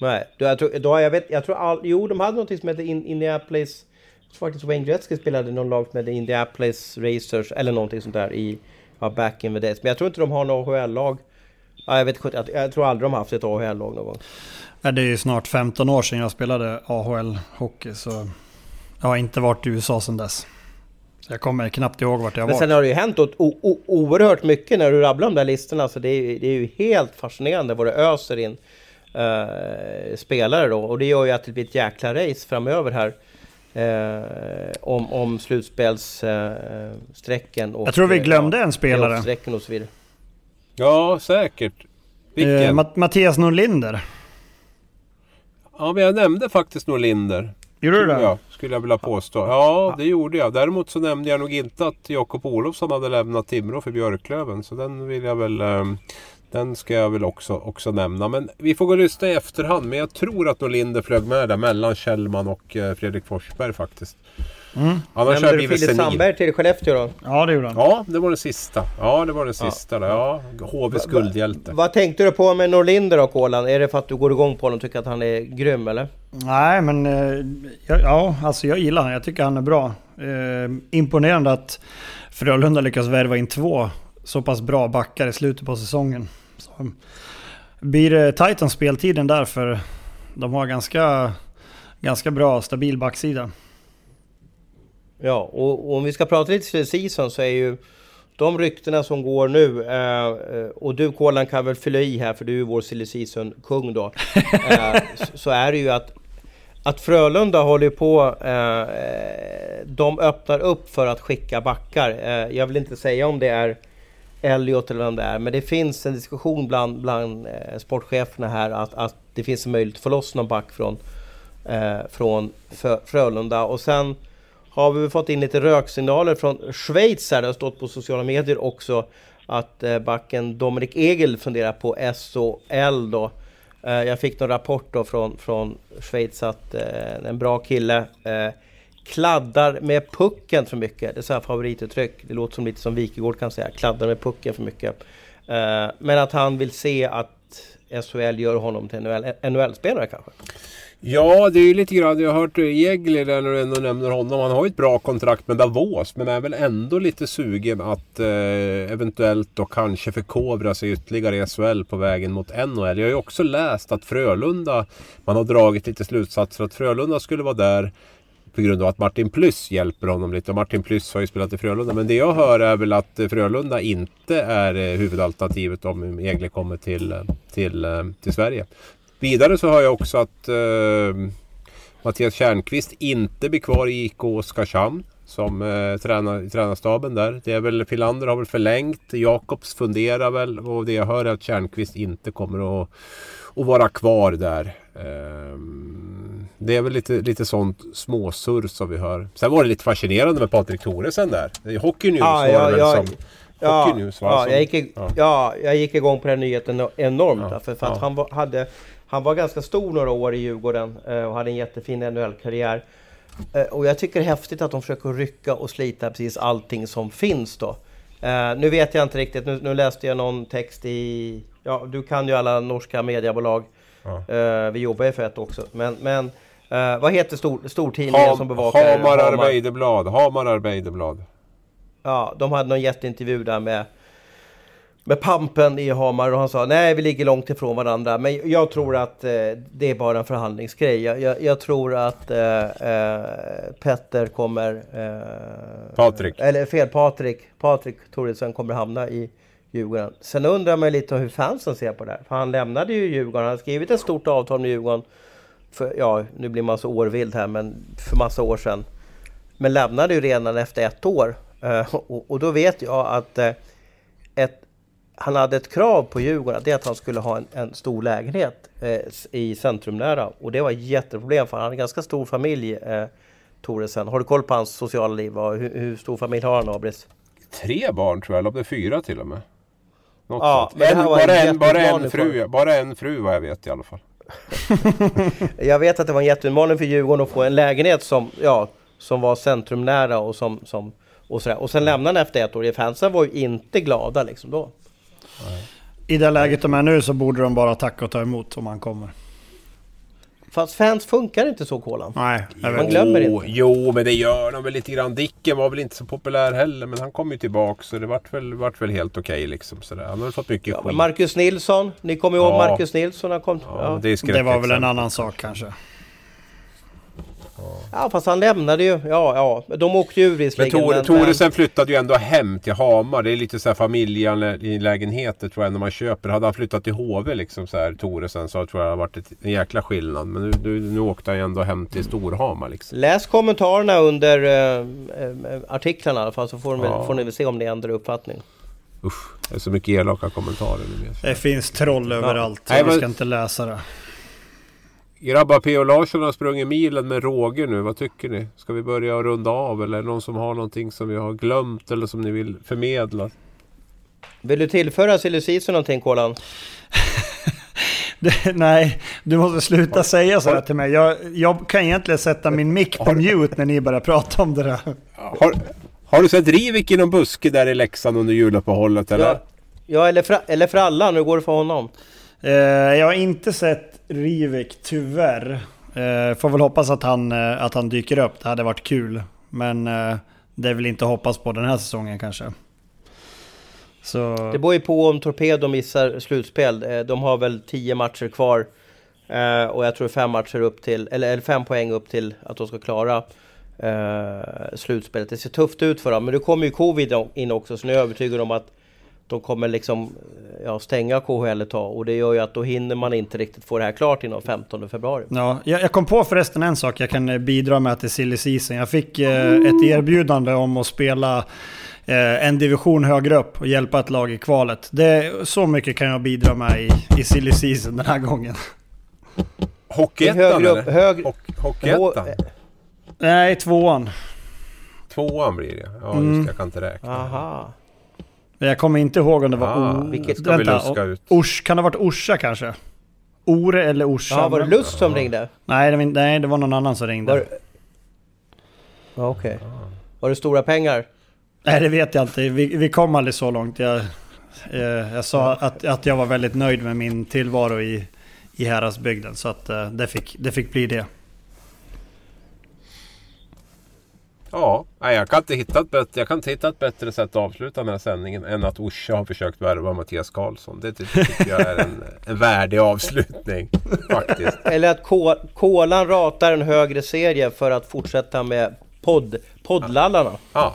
C: Nej, då, jag, tror, då, jag vet, jag tror all, jo de hade något som hette In, Indianapolis jag tror faktiskt Wayne Gretzky spelade någon lag som hette Indianapolis Racers eller någonting sånt där i ja, back in the days. Men jag tror inte de har något AHL-lag. Ja, jag, vet, jag, tror aldrig de har haft ett AHL-lag någon gång.
D: Ja, Det är ju snart 15 år sedan jag spelade AHL-hockey så jag har inte varit i USA sedan dess. Så jag kommer knappt ihåg vart jag
C: Men
D: var.
C: sen har det ju hänt o- o- o- oerhört mycket när du rabblar de där listorna. Så det är, ju- det är ju helt fascinerande vad det öser in eh, spelare då. Och det gör ju att det blir ett jäkla race framöver här. Eh, om, om slutspelssträcken eh, och...
D: Jag tror vi
C: eh,
D: glömde en spelare.
C: och så vidare.
B: Ja, säkert. Vilken?
D: Eh, Matt- Mattias Norlinder.
B: Ja, men jag nämnde faktiskt Norlinder.
D: Gjorde du det?
B: jag, skulle jag vilja påstå. Ja, det gjorde jag. Däremot så nämnde jag nog inte att Jakob Olofsson hade lämnat Timrå för Björklöven. Så den vill jag väl... Den ska jag väl också, också nämna. Men vi får gå och lyssna i efterhand. Men jag tror att Norlinder flög med där mellan Kjellman och eh, Fredrik Forsberg faktiskt. Annars har jag
C: Nämnde du
B: blivit
C: Filip. Sandberg till Skellefteå då?
D: Ja, det gjorde han.
B: Ja, det var den sista. Ja, det var den sista. Ja. Ja, HVs guldhjälte.
C: Vad tänkte du på med Norlinder då, Kolan? Är det för att du går igång på honom och tycker att han är grym eller?
D: Nej, men eh, ja, ja, alltså jag gillar honom. Jag tycker han är bra. Eh, imponerande att Frölunda lyckas värva in två så pass bra backar i slutet på säsongen. Så, blir det Titans speltiden där för de har ganska, ganska bra stabil backsida.
C: Ja, och, och om vi ska prata lite season så är ju de ryktena som går nu, eh, och du Kolan kan väl fylla i här för du är vår silly season-kung då. Eh, så är det ju att, att Frölunda håller på, eh, de öppnar upp för att skicka backar. Eh, jag vill inte säga om det är Elliot eller vem det är, men det finns en diskussion bland, bland eh, sportcheferna här att, att det finns en möjlighet att få loss någon back från, eh, från Frölunda. Och sen har vi fått in lite röksignaler från Schweiz här. Det har stått på sociala medier också att eh, backen Dominik Egel funderar på SHL då. Eh, jag fick någon rapport då från, från Schweiz att eh, en bra kille eh, kladdar med pucken för mycket. Det är så här favorituttryck. Det låter som lite som Wikegård kan säga. Kladdar med pucken för mycket. Eh, men att han vill se att SHL gör honom till NHL-spelare kanske.
B: Ja, det är ju lite grann. Jag har hört Jägli där när du ändå nämner honom. Han har ju ett bra kontrakt med Davos. Men är väl ändå lite sugen att eh, eventuellt då kanske förkovra sig ytterligare i SHL på vägen mot NHL. Jag har ju också läst att Frölunda, man har dragit lite slutsatser att Frölunda skulle vara där på grund av att Martin Plyss hjälper honom lite. Och Martin Plyss har ju spelat i Frölunda. Men det jag hör är väl att Frölunda inte är eh, huvudalternativet om Egle kommer till, eh, till, eh, till Sverige. Vidare så hör jag också att uh, Mattias Kärnqvist inte blir kvar i IK Oskarshamn som eh, tränar, tränarstaben där. Det är väl, Filander har väl förlängt, Jakobs funderar väl och det jag hör är att Kärnqvist inte kommer att, att vara kvar där. Eh, det är väl lite, lite sånt småsurr som vi hör. Sen var det lite fascinerande med Patrik Thoresen där. Hockey News ah, var ja, det väl
C: ja,
B: som...
C: Ja, News, ja, jag gick, ja. ja, jag gick igång på den nyheten enormt. Ja, för, för att han var, hade han var ganska stor några år i Djurgården eh, och hade en jättefin NHL-karriär. Eh, och jag tycker det är häftigt att de försöker rycka och slita precis allting som finns då. Uh, nu vet jag inte riktigt, nu, nu, läste jag någon text i... Ja, du kan ju alla norska mediebolag. Ja. Uh, vi jobbar ju för ett också. Men, men uh, vad heter stor, stortidningen ha, som bevakar...
B: Hamar Arbeiderblad. Hamar Arbeiderblad.
C: Ja, de hade någon jätteintervju där med med pampen i Hamar och han sa nej vi ligger långt ifrån varandra. Men jag tror att eh, det är bara en förhandlingsgrej. Jag, jag, jag tror att eh, eh, Petter kommer... Eh,
B: Patrik.
C: Eller fel, Patrik. Patrik Thoresen kommer hamna i Djurgården. Sen undrar man lite hur fansen ser på det här. För han lämnade ju Djurgården. Han har skrivit ett stort avtal med Djurgården. För, ja, nu blir man så årvild här, men för massa år sedan. Men lämnade ju redan efter ett år. Eh, och, och, då vet jag att eh, ett han hade ett krav på Djurgården, det är att han skulle ha en, en stor lägenhet eh, i centrumnära. Och det var ett jätteproblem för han hade en ganska stor familj, eh, Toresen. Har du koll på hans sociala liv? Hur, hur stor familj har han, Abris?
B: Tre barn tror jag, eller om det är fyra till och med. Något ja, en, bara, en, bara, en fru, bara en fru vad jag vet i alla fall.
C: jag vet att det var en jätteutmaning för Djurgården att få en lägenhet som, ja, som var centrumnära och som, som och, sådär. och sen lämnade han efter ett år. Fansen var ju inte glada liksom då.
D: I det läget de är nu så borde de bara tacka och ta emot om han kommer.
C: Fast fans funkar inte så Kolan.
D: Nej,
C: Man glömmer inte.
B: Jo, men det gör de väl lite grann. Dicken var väl inte så populär heller, men han kom ju tillbaka så det vart väl, vart väl helt okej okay, liksom. Sådär. Han har fått mycket ja, skit.
C: Marcus Nilsson, ni kommer ihåg ja. Marcus Nilsson? Han kom,
D: ja, ja. Det, det var väl en annan sak kanske.
C: Ja fast han lämnade ju. Ja, ja. De åkte ju ur
B: visserligen. Men Toresen flyttade ju ändå hem till Hamar. Det är lite så här familjelägenheter tror jag när man köper. Hade han flyttat till HV liksom så här Toresen så tror jag det hade varit en jäkla skillnad. Men nu, nu, nu åkte han ju ändå hem till Storhamar liksom.
C: Läs kommentarerna under äh, artiklarna i alla fall så får, ja. väl, får ni väl se om ni ändrar uppfattning.
B: Usch, det är så mycket elaka kommentarer nu.
D: Det finns troll överallt. Ja. Vi ska inte läsa det.
B: Grabbar, P.O. Larsson har sprungit milen med råge nu. Vad tycker ni? Ska vi börja runda av eller är det någon som har någonting som vi har glömt eller som ni vill förmedla?
C: Vill du tillföra silly någonting Kolan?
D: nej, du måste sluta säga så här till mig. Jag, jag kan egentligen sätta min mick på mute när ni börjar prata om det där.
B: Har, har du sett Rivik i någon buske där i Leksand under juluppehållet eller?
C: Ja, ja eller, för, eller för alla. Nu går det för honom.
D: Eh, jag har inte sett Rivik, tyvärr. Eh, får väl hoppas att han, eh, att han dyker upp. Det hade varit kul. Men eh, det är väl inte att hoppas på den här säsongen kanske.
C: Så... Det beror ju på om Torpedo missar slutspel. Eh, de har väl tio matcher kvar. Eh, och jag tror fem matcher upp till, eller, eller fem poäng upp till att de ska klara eh, slutspelet. Det ser tufft ut för dem. Men nu kommer ju covid in också så nu är jag övertygad om att de kommer liksom ja, stänga KHL ett tag och det gör ju att då hinner man inte riktigt få det här klart innan 15 februari.
D: Ja, jag, jag kom på förresten en sak jag kan eh, bidra med till silly season. Jag fick eh, ett erbjudande om att spela eh, en division högre upp och hjälpa ett lag i kvalet. Det, så mycket kan jag bidra med i, i silly season den här gången.
B: Hockeyettan
C: högre upp-
B: eller?
C: hög-
B: hockeyettan?
D: Nej, tvåan.
B: Tvåan blir det. Ja, just
C: Mm.
B: Jag kan inte räkna.
C: Aha.
D: Jag kommer inte ihåg om det var...
B: Ah,
D: O-
B: vilket ska vi luska ut?
D: Ors, kan det ha varit Orsa kanske? Ore eller Orsa?
C: Ja, var det Lust som ringde?
D: Nej det, nej, det var någon annan som ringde.
C: Var, ja, Okej. Var det stora pengar?
D: Nej, det vet jag inte. Vi, vi kom aldrig så långt. Jag, eh, jag sa att, att jag var väldigt nöjd med min tillvaro i, i Häradsbygden. Så att eh, det, fick, det fick bli det.
B: Ja, nej, jag kan inte hitta ett bättre, jag kan inte hitta ett bättre sätt att avsluta den här sändningen än att Orsa har försökt värva Mattias Karlsson. Det ty- tycker jag är en, en värdig avslutning faktiskt.
C: Eller att Ko- Kolan ratar en högre serie för att fortsätta med podd, poddlallarna.
B: Ja,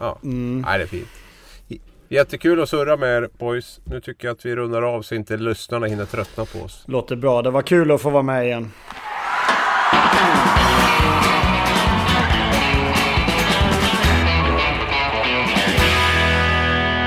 B: ja. Nej, det är fint. Jättekul att surra med er boys. Nu tycker jag att vi rundar av så inte lyssnarna hinner tröttna på oss.
D: Låter bra. Det var kul att få vara med igen.